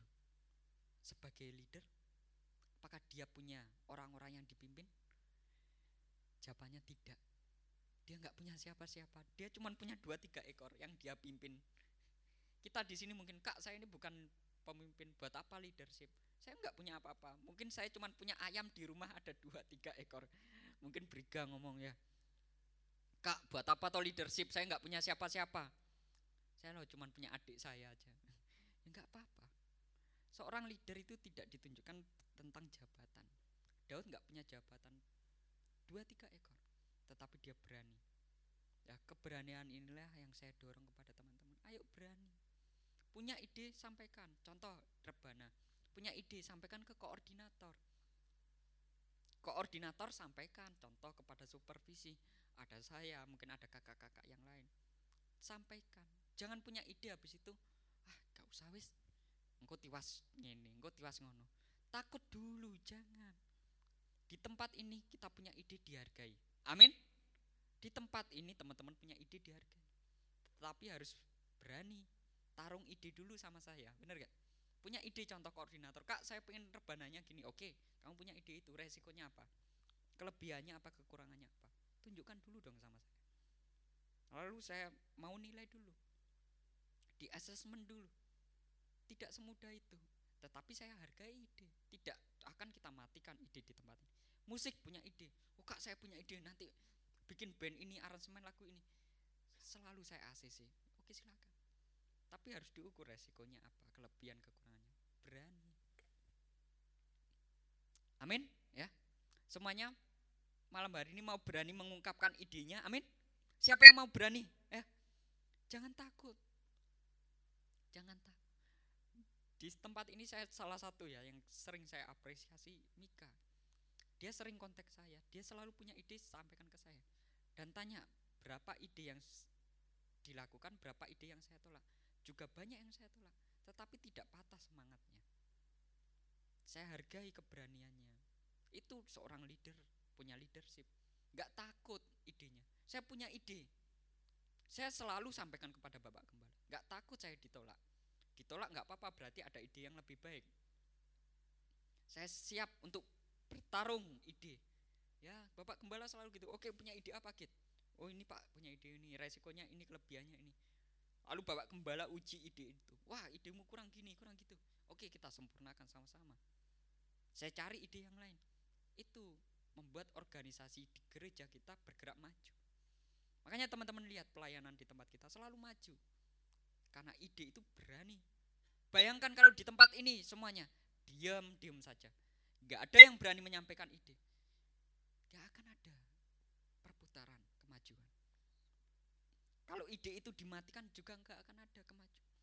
[SPEAKER 2] sebagai leader? Apakah dia punya orang-orang yang dipimpin? Jawabannya tidak. Dia nggak punya siapa-siapa. Dia cuma punya dua tiga ekor yang dia pimpin. Kita di sini mungkin kak saya ini bukan pemimpin buat apa leadership. Saya nggak punya apa-apa. Mungkin saya cuma punya ayam di rumah ada dua tiga ekor. Mungkin Briga ngomong ya. Kak buat apa toh leadership? Saya nggak punya siapa-siapa. Saya loh cuma punya adik saya aja. Ya nggak apa-apa. Seorang leader itu tidak ditunjukkan tentang jabatan. Daud nggak punya jabatan dua tiga ekor tetapi dia berani. Ya, keberanian inilah yang saya dorong kepada teman-teman. Ayo berani. Punya ide sampaikan. Contoh rebana. Punya ide sampaikan ke koordinator. Koordinator sampaikan contoh kepada supervisi. Ada saya, mungkin ada kakak-kakak yang lain. Sampaikan. Jangan punya ide habis itu, ah gak usah wis. Engkau tiwas ini, engkau tiwas ngono. Takut dulu, jangan. Di tempat ini kita punya ide dihargai. Amin. Di tempat ini teman-teman punya ide dihargai. Tetapi harus berani tarung ide dulu sama saya. Benar gak? Punya ide contoh koordinator. Kak, saya pengen rebananya gini. Oke, kamu punya ide itu. Resikonya apa? Kelebihannya apa? Kekurangannya apa? Tunjukkan dulu dong sama saya. Lalu saya mau nilai dulu. Di assessment dulu. Tidak semudah itu. Tetapi saya hargai ide. Tidak akan kita matikan ide di tempat ini. Musik punya ide. Oh kak saya punya ide nanti bikin band ini, aransemen lagu ini. Selalu saya ACC. Oke silakan. Tapi harus diukur resikonya apa, kelebihan kekurangannya. Berani. Amin ya. Semuanya malam hari ini mau berani mengungkapkan idenya. Amin. Siapa yang mau berani? Eh, jangan takut. Jangan takut. Di tempat ini saya salah satu ya yang sering saya apresiasi Mika. Dia sering kontak saya, dia selalu punya ide sampaikan ke saya. Dan tanya berapa ide yang dilakukan, berapa ide yang saya tolak. Juga banyak yang saya tolak, tetapi tidak patah semangatnya. Saya hargai keberaniannya. Itu seorang leader, punya leadership. Gak takut idenya. Saya punya ide. Saya selalu sampaikan kepada Bapak Gembala. Gak takut saya ditolak. Ditolak nggak apa-apa, berarti ada ide yang lebih baik. Saya siap untuk bertarung ide. Ya, Bapak Gembala selalu gitu. Oke, punya ide apa, Kit? Oh, ini Pak, punya ide ini, resikonya ini, kelebihannya ini. Lalu Bapak Gembala uji ide itu. Wah, idemu kurang gini, kurang gitu. Oke, kita sempurnakan sama-sama. Saya cari ide yang lain. Itu membuat organisasi di gereja kita bergerak maju. Makanya teman-teman lihat pelayanan di tempat kita selalu maju. Karena ide itu berani. Bayangkan kalau di tempat ini semuanya diam-diam saja. Gak ada yang berani menyampaikan ide. Gak akan ada perputaran kemajuan. Kalau ide itu dimatikan juga gak akan ada kemajuan.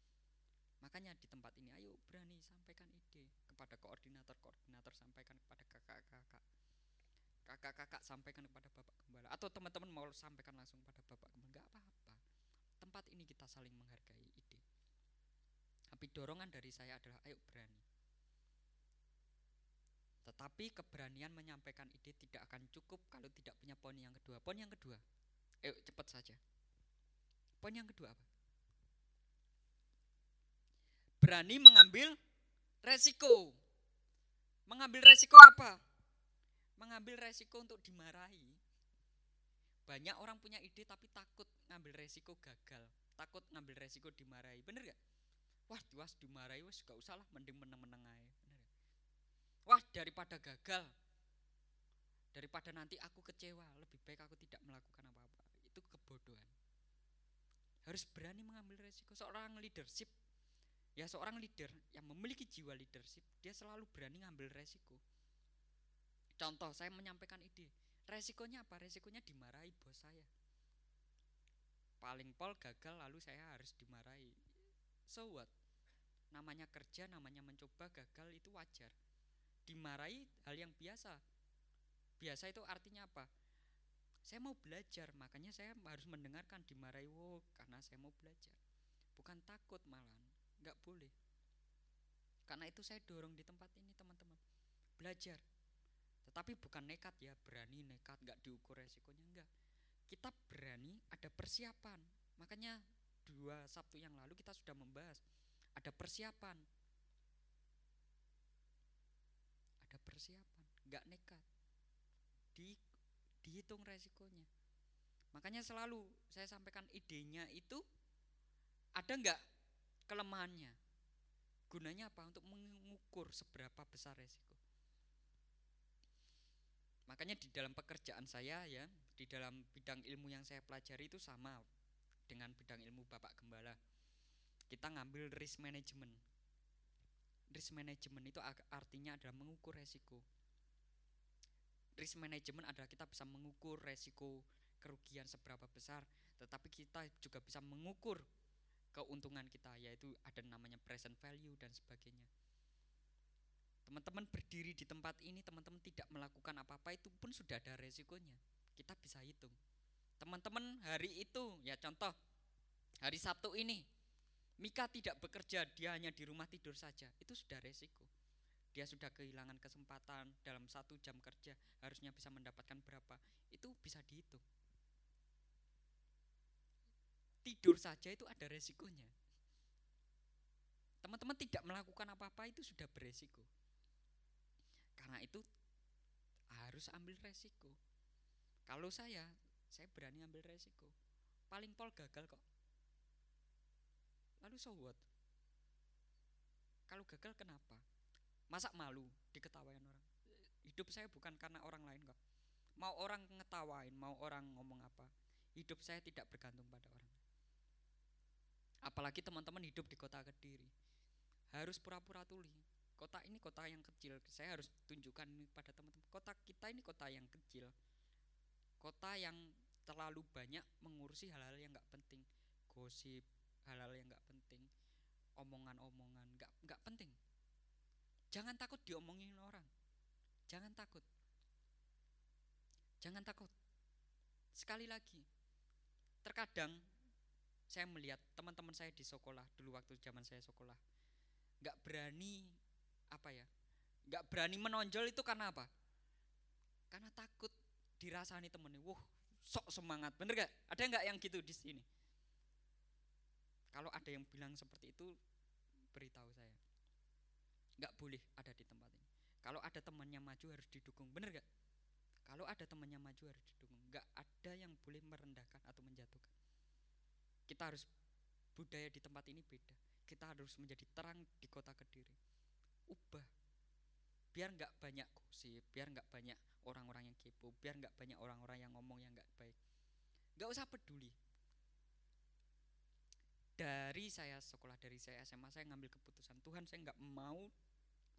[SPEAKER 2] Makanya di tempat ini ayo berani sampaikan ide kepada koordinator-koordinator sampaikan kepada kakak-kakak. Kakak-kakak sampaikan kepada Bapak Gembala atau teman-teman mau sampaikan langsung pada Bapak Gembala. Gak apa-apa. Tempat ini kita saling menghargai. Tapi dorongan dari saya adalah ayo berani. Tetapi keberanian menyampaikan ide tidak akan cukup kalau tidak punya poin yang kedua. Poin yang kedua, ayo cepat saja. Poin yang kedua apa? Berani mengambil resiko. Mengambil resiko apa? Mengambil resiko untuk dimarahi. Banyak orang punya ide tapi takut ngambil resiko gagal, takut ngambil resiko dimarahi. Bener gak? Wah, was dimarahi wes gak usah lah, mending meneng-meneng aja. Gak? Wah, daripada gagal, daripada nanti aku kecewa lebih baik aku tidak melakukan apa-apa. Itu kebodohan. Harus berani mengambil resiko. Seorang leadership ya seorang leader yang memiliki jiwa leadership dia selalu berani ngambil resiko. Contoh saya menyampaikan ide resikonya apa? Resikonya dimarahi bos saya. Paling pol gagal lalu saya harus dimarahi. So what namanya kerja namanya mencoba gagal itu wajar. Dimarahi hal yang biasa. Biasa itu artinya apa? Saya mau belajar makanya saya harus mendengarkan dimarahi wo karena saya mau belajar. Bukan takut malah nggak boleh. Karena itu saya dorong di tempat ini teman-teman. Belajar. Tetapi bukan nekat ya berani nekat nggak diukur resikonya enggak kita berani ada persiapan. Makanya dua Sabtu yang lalu kita sudah membahas ada persiapan. Ada persiapan. Nggak nekat. Di dihitung resikonya. Makanya selalu saya sampaikan idenya itu ada nggak kelemahannya? Gunanya apa? Untuk mengukur seberapa besar resiko. Makanya di dalam pekerjaan saya ya di dalam bidang ilmu yang saya pelajari itu sama dengan bidang ilmu Bapak Gembala. Kita ngambil risk management. Risk management itu artinya adalah mengukur resiko. Risk management adalah kita bisa mengukur resiko kerugian seberapa besar, tetapi kita juga bisa mengukur keuntungan kita yaitu ada namanya present value dan sebagainya. Teman-teman berdiri di tempat ini, teman-teman tidak melakukan apa-apa itu pun sudah ada resikonya kita bisa hitung. Teman-teman hari itu ya contoh hari Sabtu ini Mika tidak bekerja, dia hanya di rumah tidur saja. Itu sudah resiko. Dia sudah kehilangan kesempatan dalam satu jam kerja harusnya bisa mendapatkan berapa. Itu bisa dihitung. Tidur saja itu ada resikonya. Teman-teman tidak melakukan apa-apa itu sudah beresiko. Karena itu harus ambil resiko. Kalau saya, saya berani ambil resiko. Paling pol gagal kok. Lalu so? Kalau gagal kenapa? Masa malu diketawain orang? Hidup saya bukan karena orang lain kok. Mau orang ngetawain, mau orang ngomong apa, hidup saya tidak bergantung pada orang. Apalagi teman-teman hidup di kota Kediri. Harus pura-pura tuli. Kota ini kota yang kecil. Saya harus tunjukkan ini pada teman-teman. Kota kita ini kota yang kecil kota yang terlalu banyak mengurusi hal-hal yang nggak penting gosip hal-hal yang nggak penting. Omongan-omongan nggak nggak penting. Jangan takut diomongin orang. Jangan takut. Jangan takut. Sekali lagi terkadang saya melihat teman-teman saya di sekolah dulu waktu zaman saya sekolah nggak berani apa ya nggak berani menonjol itu karena apa? Karena takut dirasani temennya, wah sok semangat, bener gak? Ada nggak yang gitu di sini? Kalau ada yang bilang seperti itu, beritahu saya. Nggak boleh ada di tempat ini. Kalau ada temannya maju harus didukung, bener gak? Kalau ada temannya maju harus didukung. Nggak ada yang boleh merendahkan atau menjatuhkan. Kita harus budaya di tempat ini beda. Kita harus menjadi terang di kota Kediri. Ubah biar nggak banyak gosip biar nggak banyak orang-orang yang kepo biar nggak banyak orang-orang yang ngomong yang nggak baik nggak usah peduli dari saya sekolah dari saya SMA saya ngambil keputusan Tuhan saya nggak mau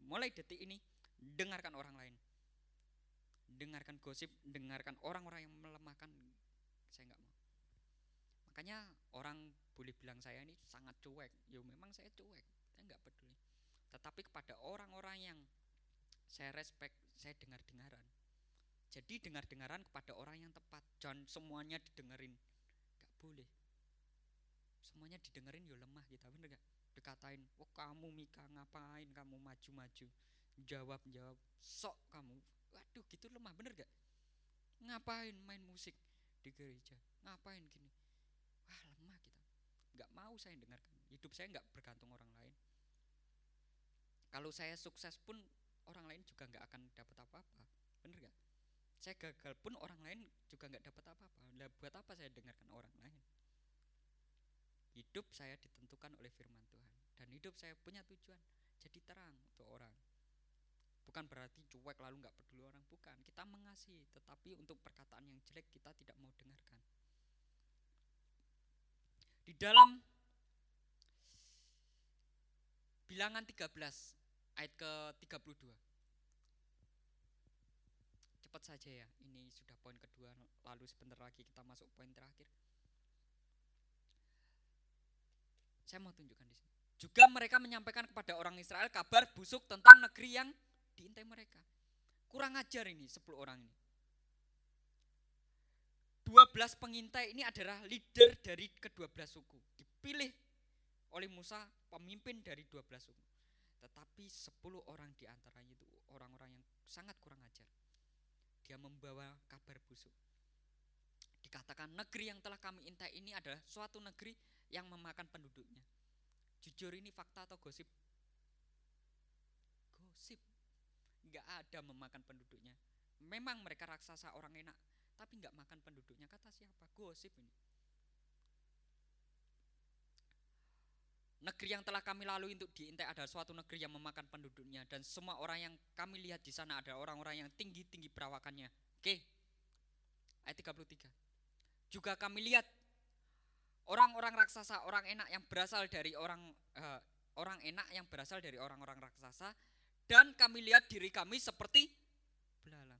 [SPEAKER 2] mulai detik ini dengarkan orang lain dengarkan gosip dengarkan orang-orang yang melemahkan saya nggak mau makanya orang boleh bilang saya ini sangat cuek yo memang saya cuek saya nggak peduli tetapi kepada orang-orang yang saya respect, saya dengar-dengaran. Jadi dengar-dengaran kepada orang yang tepat, jangan semuanya didengerin. Gak boleh. Semuanya didengerin ya lemah kita, bener gak? Dikatain, oh kamu Mika ngapain kamu maju-maju. Jawab, jawab, sok kamu. Waduh gitu lemah, bener gak? Ngapain main musik di gereja? Ngapain gini? Wah lemah kita. Gak mau saya dengarkan. Hidup saya gak bergantung orang lain. Kalau saya sukses pun orang lain juga nggak akan dapat apa-apa bener gak saya gagal pun orang lain juga nggak dapat apa-apa lah buat apa saya dengarkan orang lain hidup saya ditentukan oleh firman Tuhan. Dan hidup saya punya tujuan jadi terang untuk orang. Bukan berarti cuek lalu nggak peduli orang bukan. Kita mengasihi tetapi untuk perkataan yang jelek kita tidak mau dengarkan. Di dalam bilangan 13 ayat ke 32 cepat saja ya ini sudah poin kedua lalu sebentar lagi kita masuk poin terakhir saya mau tunjukkan di juga mereka menyampaikan kepada orang Israel kabar busuk tentang negeri yang diintai mereka. Kurang ajar ini 10 orang ini. 12 pengintai ini adalah leader dari ke-12 suku. Dipilih oleh Musa pemimpin dari 12 suku. Tetapi 10 orang di antaranya itu orang-orang yang sangat kurang ajar. Dia membawa kabar busuk. Dikatakan negeri yang telah kami intai ini adalah suatu negeri yang memakan penduduknya Jujur ini fakta atau gosip? Gosip. Nggak ada memakan penduduknya. Memang mereka raksasa orang enak, tapi nggak makan penduduknya. Kata siapa? Gosip ini. Negeri yang telah kami lalui untuk diintai adalah suatu negeri yang memakan penduduknya dan semua orang yang kami lihat di sana adalah orang-orang yang tinggi-tinggi perawakannya. Oke. Ayat 33. Juga kami lihat orang-orang raksasa, orang enak yang berasal dari orang uh, orang enak yang berasal dari orang-orang raksasa dan kami lihat diri kami seperti belalang.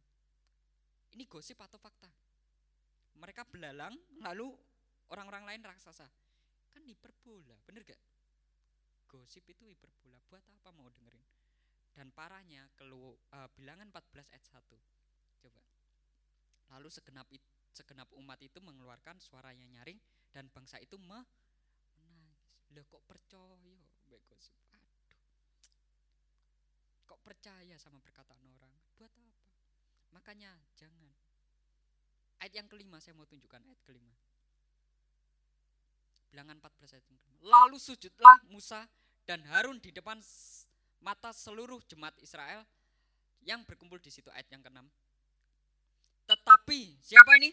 [SPEAKER 2] Ini gosip atau fakta? Mereka belalang lalu orang-orang lain raksasa. Kan hiperbola, bener gak? Gosip itu hiperbola. Buat apa mau dengerin? Dan parahnya kelu, uh, bilangan 14 ayat 1. Coba. Lalu segenap segenap umat itu mengeluarkan suaranya nyaring dan bangsa itu menangis. Loh kok percaya? Aduh. Kok percaya sama perkataan orang? Buat apa? Makanya jangan. Ayat yang kelima saya mau tunjukkan ayat kelima. Bilangan 14 ayat yang. Lalu sujudlah Musa dan Harun di depan mata seluruh jemaat Israel yang berkumpul di situ ayat yang keenam. Tetapi siapa ini?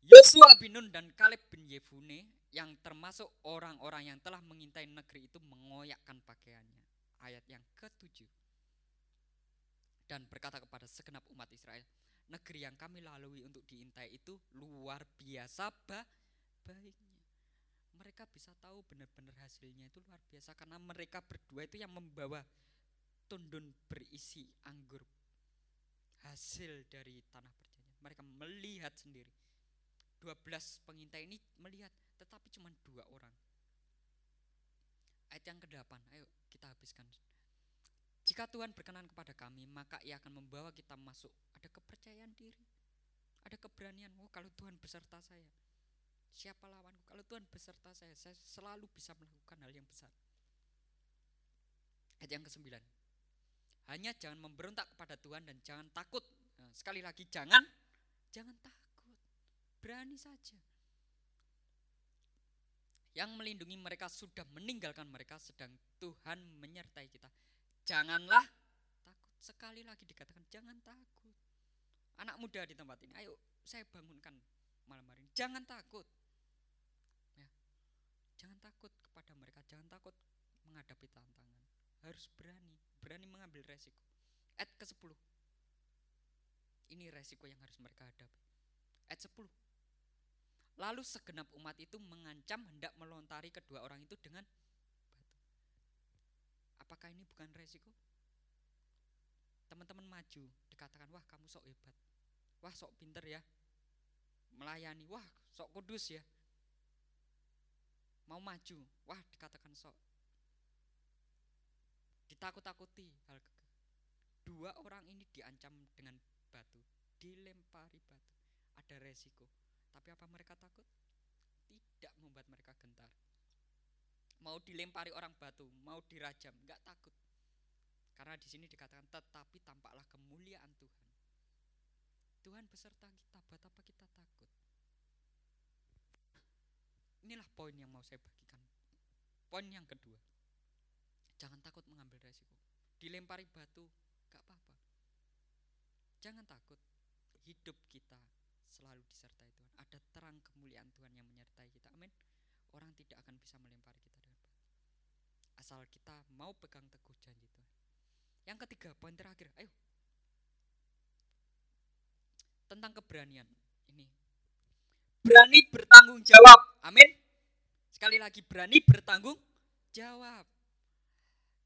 [SPEAKER 2] Yosua bin Nun dan Kaleb bin Yefune yang termasuk orang-orang yang telah mengintai negeri itu mengoyakkan pakaiannya. Ayat yang ketujuh. Dan berkata kepada segenap umat Israel, negeri yang kami lalui untuk diintai itu luar biasa ba baiknya. Mereka bisa tahu benar-benar hasilnya itu luar biasa karena mereka berdua itu yang membawa tundun berisi anggur hasil dari tanah perjanjian. Mereka melihat sendiri 12 pengintai ini melihat tetapi cuma dua orang. Ayat yang ke-8, ayo kita habiskan. Jika Tuhan berkenan kepada kami, maka ia akan membawa kita masuk. Ada kepercayaan diri. Ada keberanian, oh kalau Tuhan beserta saya. Siapa lawanku? Kalau Tuhan beserta saya, saya selalu bisa melakukan hal yang besar. Ayat yang ke-9. Hanya jangan memberontak kepada Tuhan dan jangan takut. Nah, sekali lagi jangan jangan takut. Berani saja. Yang melindungi mereka sudah meninggalkan mereka sedang Tuhan menyertai kita. Janganlah takut. Sekali lagi dikatakan jangan takut. Anak muda di tempat ini, ayo saya bangunkan malam hari ini. Jangan takut. Ya. Jangan takut kepada mereka, jangan takut menghadapi tantangan. Harus berani, berani mengambil resiko. Ayat ke-10. Ini resiko yang harus mereka hadapi. Ayat 10. Lalu segenap umat itu mengancam hendak melontari kedua orang itu dengan batu. Apakah ini bukan resiko? Teman-teman maju, dikatakan, wah kamu sok hebat. Wah sok pinter ya. Melayani, wah sok kudus ya. Mau maju, wah dikatakan sok. Ditakut-takuti hal Dua orang ini diancam dengan batu, dilempari batu. Ada resiko tapi apa mereka takut? Tidak membuat mereka gentar. Mau dilempari orang batu, mau dirajam, nggak takut. Karena di sini dikatakan tetapi tampaklah kemuliaan Tuhan. Tuhan beserta kita, buat apa kita takut? Inilah poin yang mau saya bagikan. Poin yang kedua. Jangan takut mengambil resiko. Dilempari batu, gak apa-apa. Jangan takut. Hidup kita selalu disertai Tuhan. Ada terang kemuliaan Tuhan yang menyertai kita. Amin. Orang tidak akan bisa melempari kita dengan. Asal kita mau pegang teguh janji Tuhan. Yang ketiga, poin terakhir. Ayo. Tentang keberanian. Ini. Berani bertanggung jawab. Amin. Sekali lagi berani bertanggung jawab.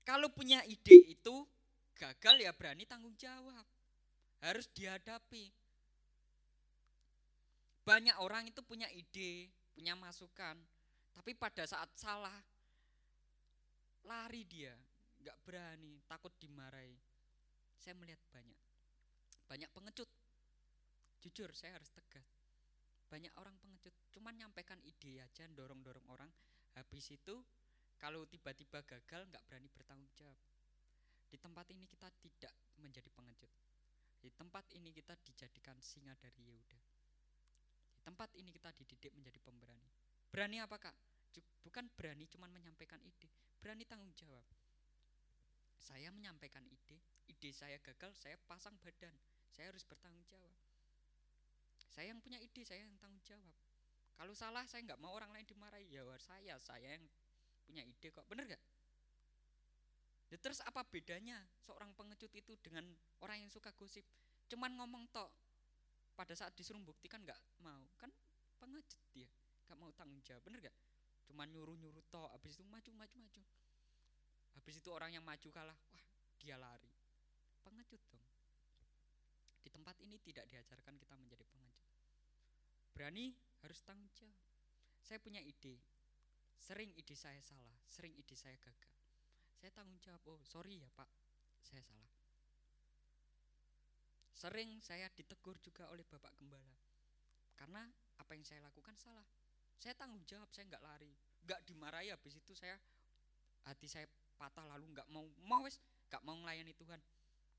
[SPEAKER 2] Kalau punya ide itu gagal ya berani tanggung jawab. Harus dihadapi. Banyak orang itu punya ide, punya masukan, tapi pada saat salah lari dia, nggak berani, takut dimarahi. Saya melihat banyak, banyak pengecut. Jujur saya harus tegas. Banyak orang pengecut, cuman nyampaikan ide aja, dorong-dorong orang. Habis itu kalau tiba-tiba gagal nggak berani bertanggung jawab. Di tempat ini kita tidak menjadi pengecut. Di tempat ini kita dijadikan singa dari Yehuda. Tempat ini kita dididik menjadi pemberani. Berani apa kak? Bukan berani cuman menyampaikan ide, berani tanggung jawab. Saya menyampaikan ide, ide saya gagal, saya pasang badan, saya harus bertanggung jawab. Saya yang punya ide, saya yang tanggung jawab. Kalau salah saya nggak mau orang lain dimarahi, ya saya, saya yang punya ide kok, bener gak? Ya terus apa bedanya seorang pengecut itu dengan orang yang suka gosip? Cuman ngomong tok, pada saat disuruh buktikan nggak mau, kan pengecut dia, nggak mau tanggung jawab, bener gak? Cuman nyuruh-nyuruh tok, habis itu maju, maju, maju. Habis itu orang yang maju kalah, wah dia lari. Pengecut dong. Di tempat ini tidak diajarkan kita menjadi pengecut. Berani harus tanggung jawab. Saya punya ide, Sering ide saya salah, sering ide saya gagal. Saya tanggung jawab, oh sorry ya pak, saya salah. Sering saya ditegur juga oleh bapak gembala. Karena apa yang saya lakukan salah. Saya tanggung jawab, saya nggak lari. Nggak dimarahi habis itu saya hati saya patah lalu nggak mau mau wes nggak mau melayani Tuhan.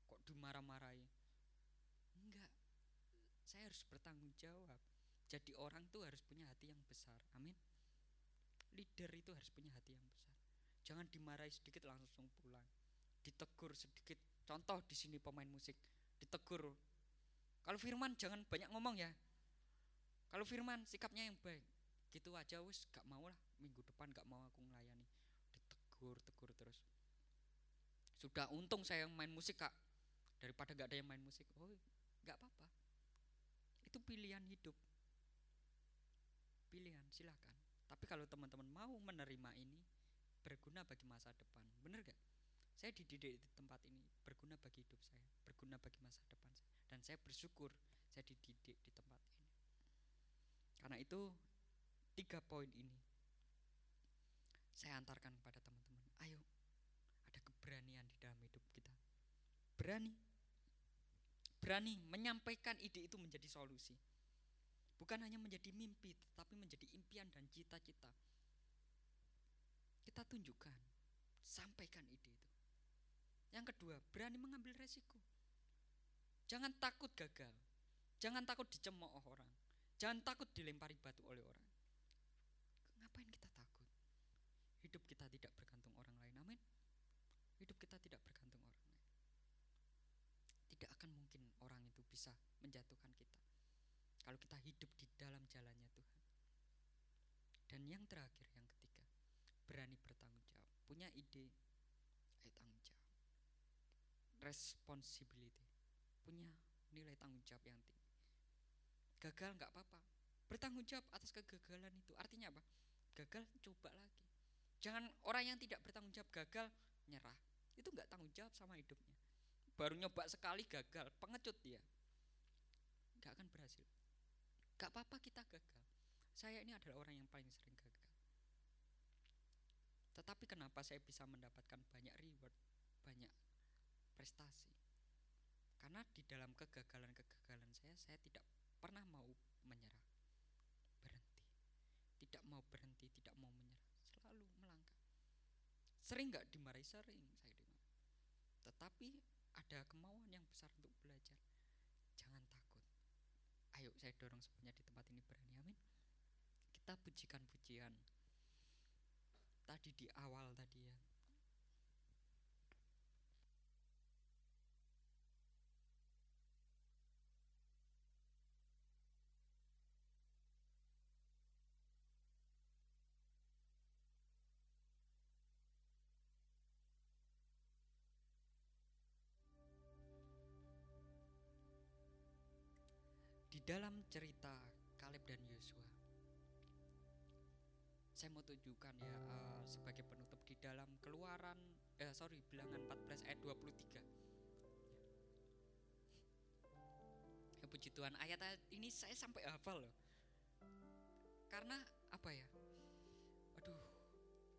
[SPEAKER 2] Kok dimarah-marahi? Enggak. Saya harus bertanggung jawab. Jadi orang tuh harus punya hati yang besar. Amin leader itu harus punya hati yang besar. Jangan dimarahi sedikit langsung pulang. Ditegur sedikit. Contoh di sini pemain musik, ditegur. Kalau Firman jangan banyak ngomong ya. Kalau Firman sikapnya yang baik. Gitu aja wis gak mau lah minggu depan gak mau aku melayani. Ditegur, tegur terus. Sudah untung saya yang main musik kak. Daripada gak ada yang main musik. Oh gak apa-apa. Itu pilihan hidup. Pilihan silakan. Tapi kalau teman-teman mau menerima ini, berguna bagi masa depan. Bener gak? Saya dididik di tempat ini, berguna bagi hidup saya, berguna bagi masa depan saya. Dan saya bersyukur saya dididik di tempat ini. Karena itu, tiga poin ini saya antarkan kepada teman-teman. Ayo, ada keberanian di dalam hidup kita. Berani. Berani menyampaikan ide itu menjadi solusi. Bukan hanya menjadi mimpi, tetapi menjadi impian dan cita-cita. Kita tunjukkan, sampaikan ide itu. Yang kedua, berani mengambil resiko. Jangan takut gagal. Jangan takut dicemooh orang. Jangan takut dilempari batu oleh orang. Ngapain kita takut? Hidup kita tidak bergantung orang lain. Amin. Hidup kita tidak bergantung orang lain. Tidak akan mungkin orang itu bisa menjatuhkan kita kalau kita hidup di dalam jalannya Tuhan. Dan yang terakhir, yang ketiga, berani bertanggung jawab. Punya ide. Responsibility, punya nilai tanggung jawab yang tinggi. Gagal nggak apa-apa, bertanggung jawab atas kegagalan itu. Artinya apa? Gagal, coba lagi. Jangan orang yang tidak bertanggung jawab gagal, nyerah. Itu nggak tanggung jawab sama hidupnya. Baru nyoba sekali gagal, pengecut dia. Nggak akan berhasil. Gak apa-apa kita gagal. Saya ini adalah orang yang paling sering gagal. Tetapi kenapa saya bisa mendapatkan banyak reward, banyak prestasi? Karena di dalam kegagalan-kegagalan saya, saya tidak pernah mau menyerah. Berhenti. Tidak mau berhenti, tidak mau menyerah. Selalu melangkah. Sering gak dimarahi? Sering saya dimarahi. Tetapi ada kemauan yang besar untuk belajar ayo saya dorong semuanya di tempat ini berani amin kita pujikan pujian tadi di awal tadi ya dalam cerita Kaleb dan Yosua saya mau tunjukkan ya uh, sebagai penutup di dalam keluaran eh sorry bilangan 14 ayat 23 ya puji Tuhan. Ayat-ayat ini saya sampai hafal loh. Karena apa ya? Aduh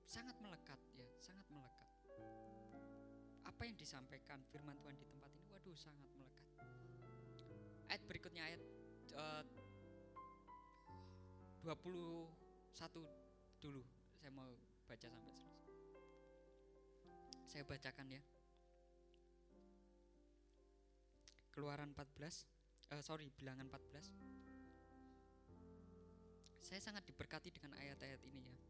[SPEAKER 2] sangat melekat ya sangat melekat. Apa yang disampaikan firman Tuhan di tempat ini? Waduh sangat melekat. Ayat berikutnya ayat uh, 21 dulu. Saya mau baca sampai selesai. Saya bacakan ya. Keluaran 14 uh, eh, sorry bilangan 14 saya sangat diberkati dengan ayat-ayat ini ya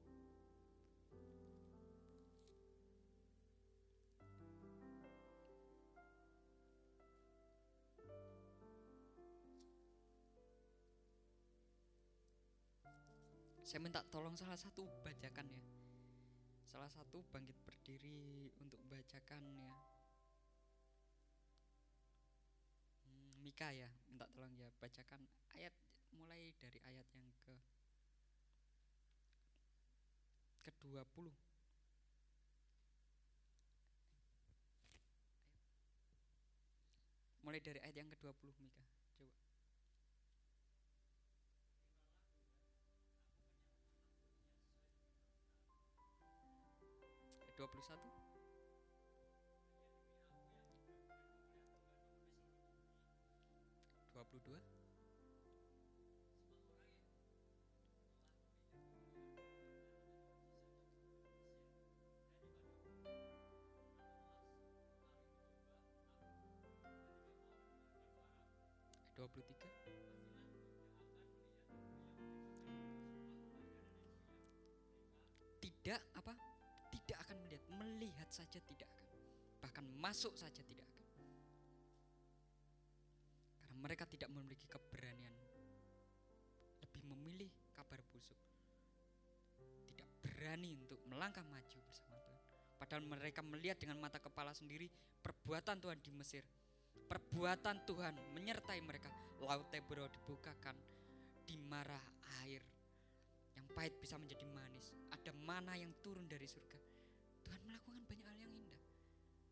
[SPEAKER 2] Saya minta tolong salah satu bacakan ya. Salah satu bangkit berdiri untuk bacakan ya. Hmm, Mika ya, minta tolong ya bacakan ayat mulai dari ayat yang ke ke-20. Mulai dari ayat yang ke-20 Mika. 23 tidak apa tidak akan melihat, melihat saja tidak akan. Bahkan masuk saja tidak akan. Karena mereka tidak memiliki keberanian. Lebih memilih kabar busuk. Tidak berani untuk melangkah maju bersama Tuhan. Padahal mereka melihat dengan mata kepala sendiri perbuatan Tuhan di Mesir. Perbuatan Tuhan menyertai mereka. Laut Tebro dibukakan, dimarah air yang pahit bisa menjadi manis. Ada mana yang turun dari surga. Tuhan melakukan banyak hal yang indah.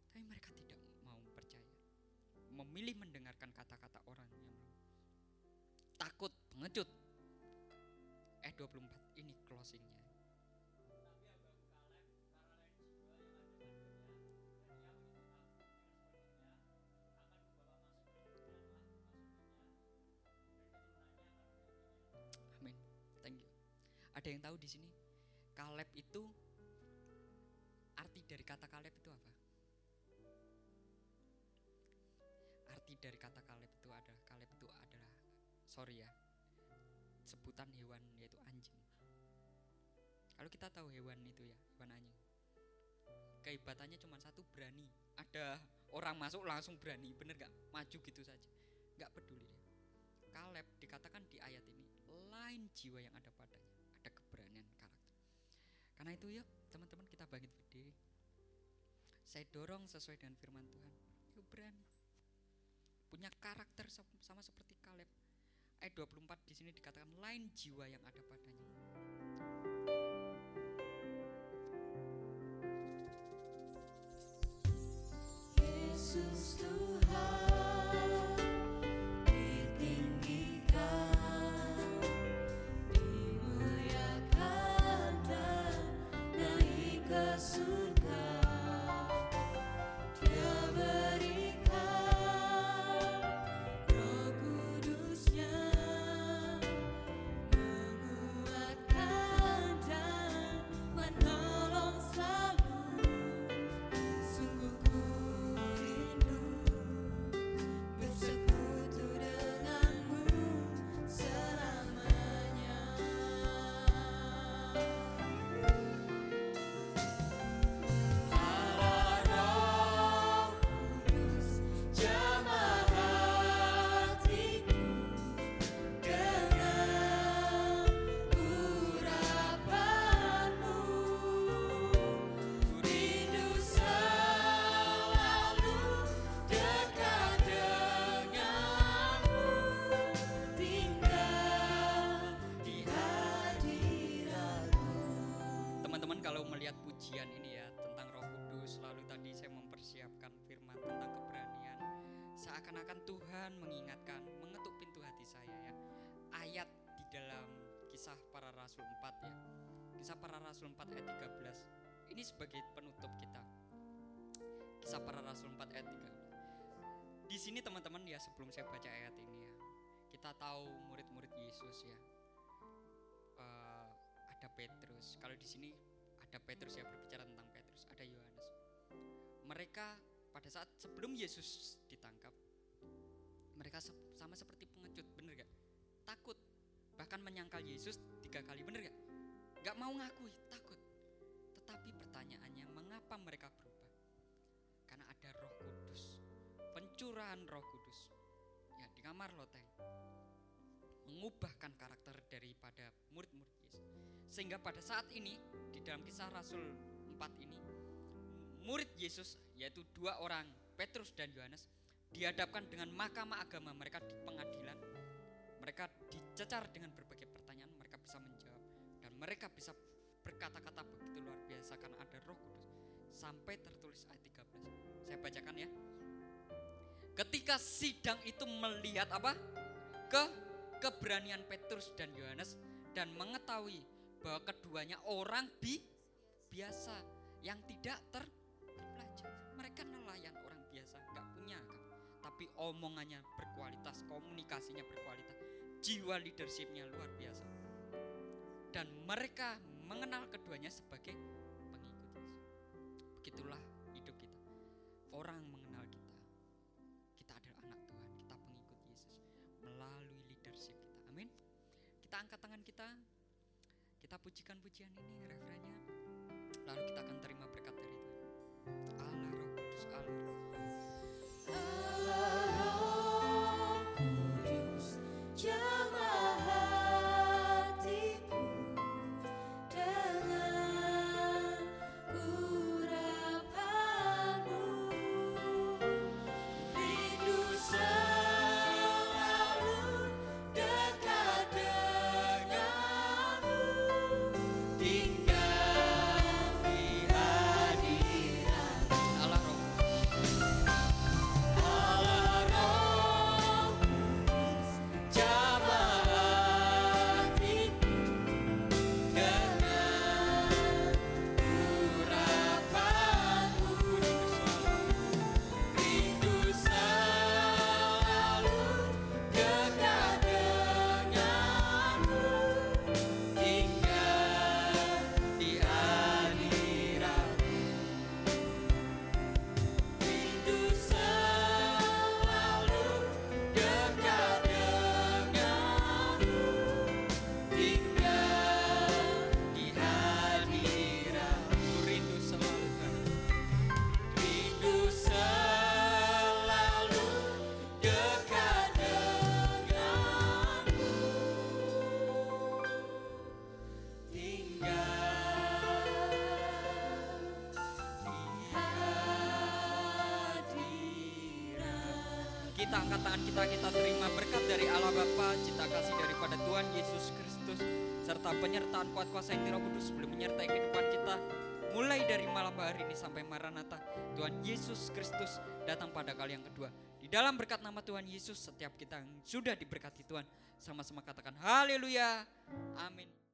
[SPEAKER 2] Tapi mereka tidak mau percaya. Memilih mendengarkan kata-kata orang yang takut, pengecut. Eh 24 ini closingnya. Ada yang tahu di sini? Kaleb itu arti dari kata Kaleb itu apa? Arti dari kata Kaleb itu adalah Kaleb itu adalah sorry ya sebutan hewan yaitu anjing. Kalau kita tahu hewan itu ya hewan anjing, kehebatannya cuma satu berani. Ada orang masuk langsung berani, bener gak? Maju gitu saja, gak peduli. Kaleb dikatakan di ayat ini lain jiwa yang ada padanya, ada keberanian karakter. Karena itu yuk teman-teman kita bangkit berdiri. Saya dorong sesuai dengan firman Tuhan. Yuk berani. Punya karakter sama seperti Kaleb. Ayat 24 di sini dikatakan lain jiwa yang ada padanya. Tuhan tentang Roh Kudus, lalu tadi saya mempersiapkan firman tentang keberanian. Seakan-akan Tuhan mengingatkan, mengetuk pintu hati saya ya. Ayat di dalam kisah para rasul 4 ya. Kisah para rasul 4 ayat 13. Ini sebagai penutup kita. Kisah para rasul 4 ayat 13. Di sini teman-teman ya sebelum saya baca ayat ini ya. Kita tahu murid-murid Yesus ya. Eh, ada Petrus. Kalau di sini ada Petrus ya berbicara tentang Petrus, ada Yohanes. Mereka pada saat sebelum Yesus ditangkap, mereka sama seperti pengecut, bener gak? Takut, bahkan menyangkal Yesus tiga kali, bener gak? Gak mau ngakui, takut. Tetapi pertanyaannya, mengapa mereka berubah? Karena ada Roh Kudus, pencurahan Roh Kudus. Ya di kamar loteng mengubahkan karakter daripada Yesus. Sehingga pada saat ini di dalam kisah Rasul 4 ini murid Yesus yaitu dua orang Petrus dan Yohanes dihadapkan dengan mahkamah agama mereka di pengadilan. Mereka dicecar dengan berbagai pertanyaan, mereka bisa menjawab dan mereka bisa berkata-kata begitu luar biasa karena ada Roh Kudus. Sampai tertulis ayat 13. Saya bacakan ya. Ketika sidang itu melihat apa? Ke keberanian Petrus dan Yohanes dan mengetahui bahwa keduanya orang bi biasa yang tidak ter terpelajar. Mereka nelayan orang biasa, nggak punya. Tapi omongannya berkualitas, komunikasinya berkualitas, jiwa leadershipnya luar biasa. Dan mereka mengenal keduanya sebagai pengikut Yesus. Begitulah hidup kita. Orang mengenal kita. Kita adalah anak Tuhan, kita pengikut Yesus melalui leadership kita. Amin. Kita angkat tangan kita. Kita pujikan pujian ini refrennya. Lalu kita akan terima berkat dari Tuhan. Allah Roh Kudus, Allah
[SPEAKER 3] hadirat
[SPEAKER 2] Kita kita, terima berkat dari Allah Bapa, cita kasih daripada Tuhan Yesus Kristus, serta penyertaan kuat kuasa yang Roh Kudus sebelum menyertai kehidupan kita. Mulai dari malam hari ini sampai Maranatha, Tuhan Yesus Kristus datang pada kali yang kedua. Di dalam berkat nama Tuhan Yesus, setiap kita yang sudah diberkati Tuhan, sama-sama katakan haleluya, amin.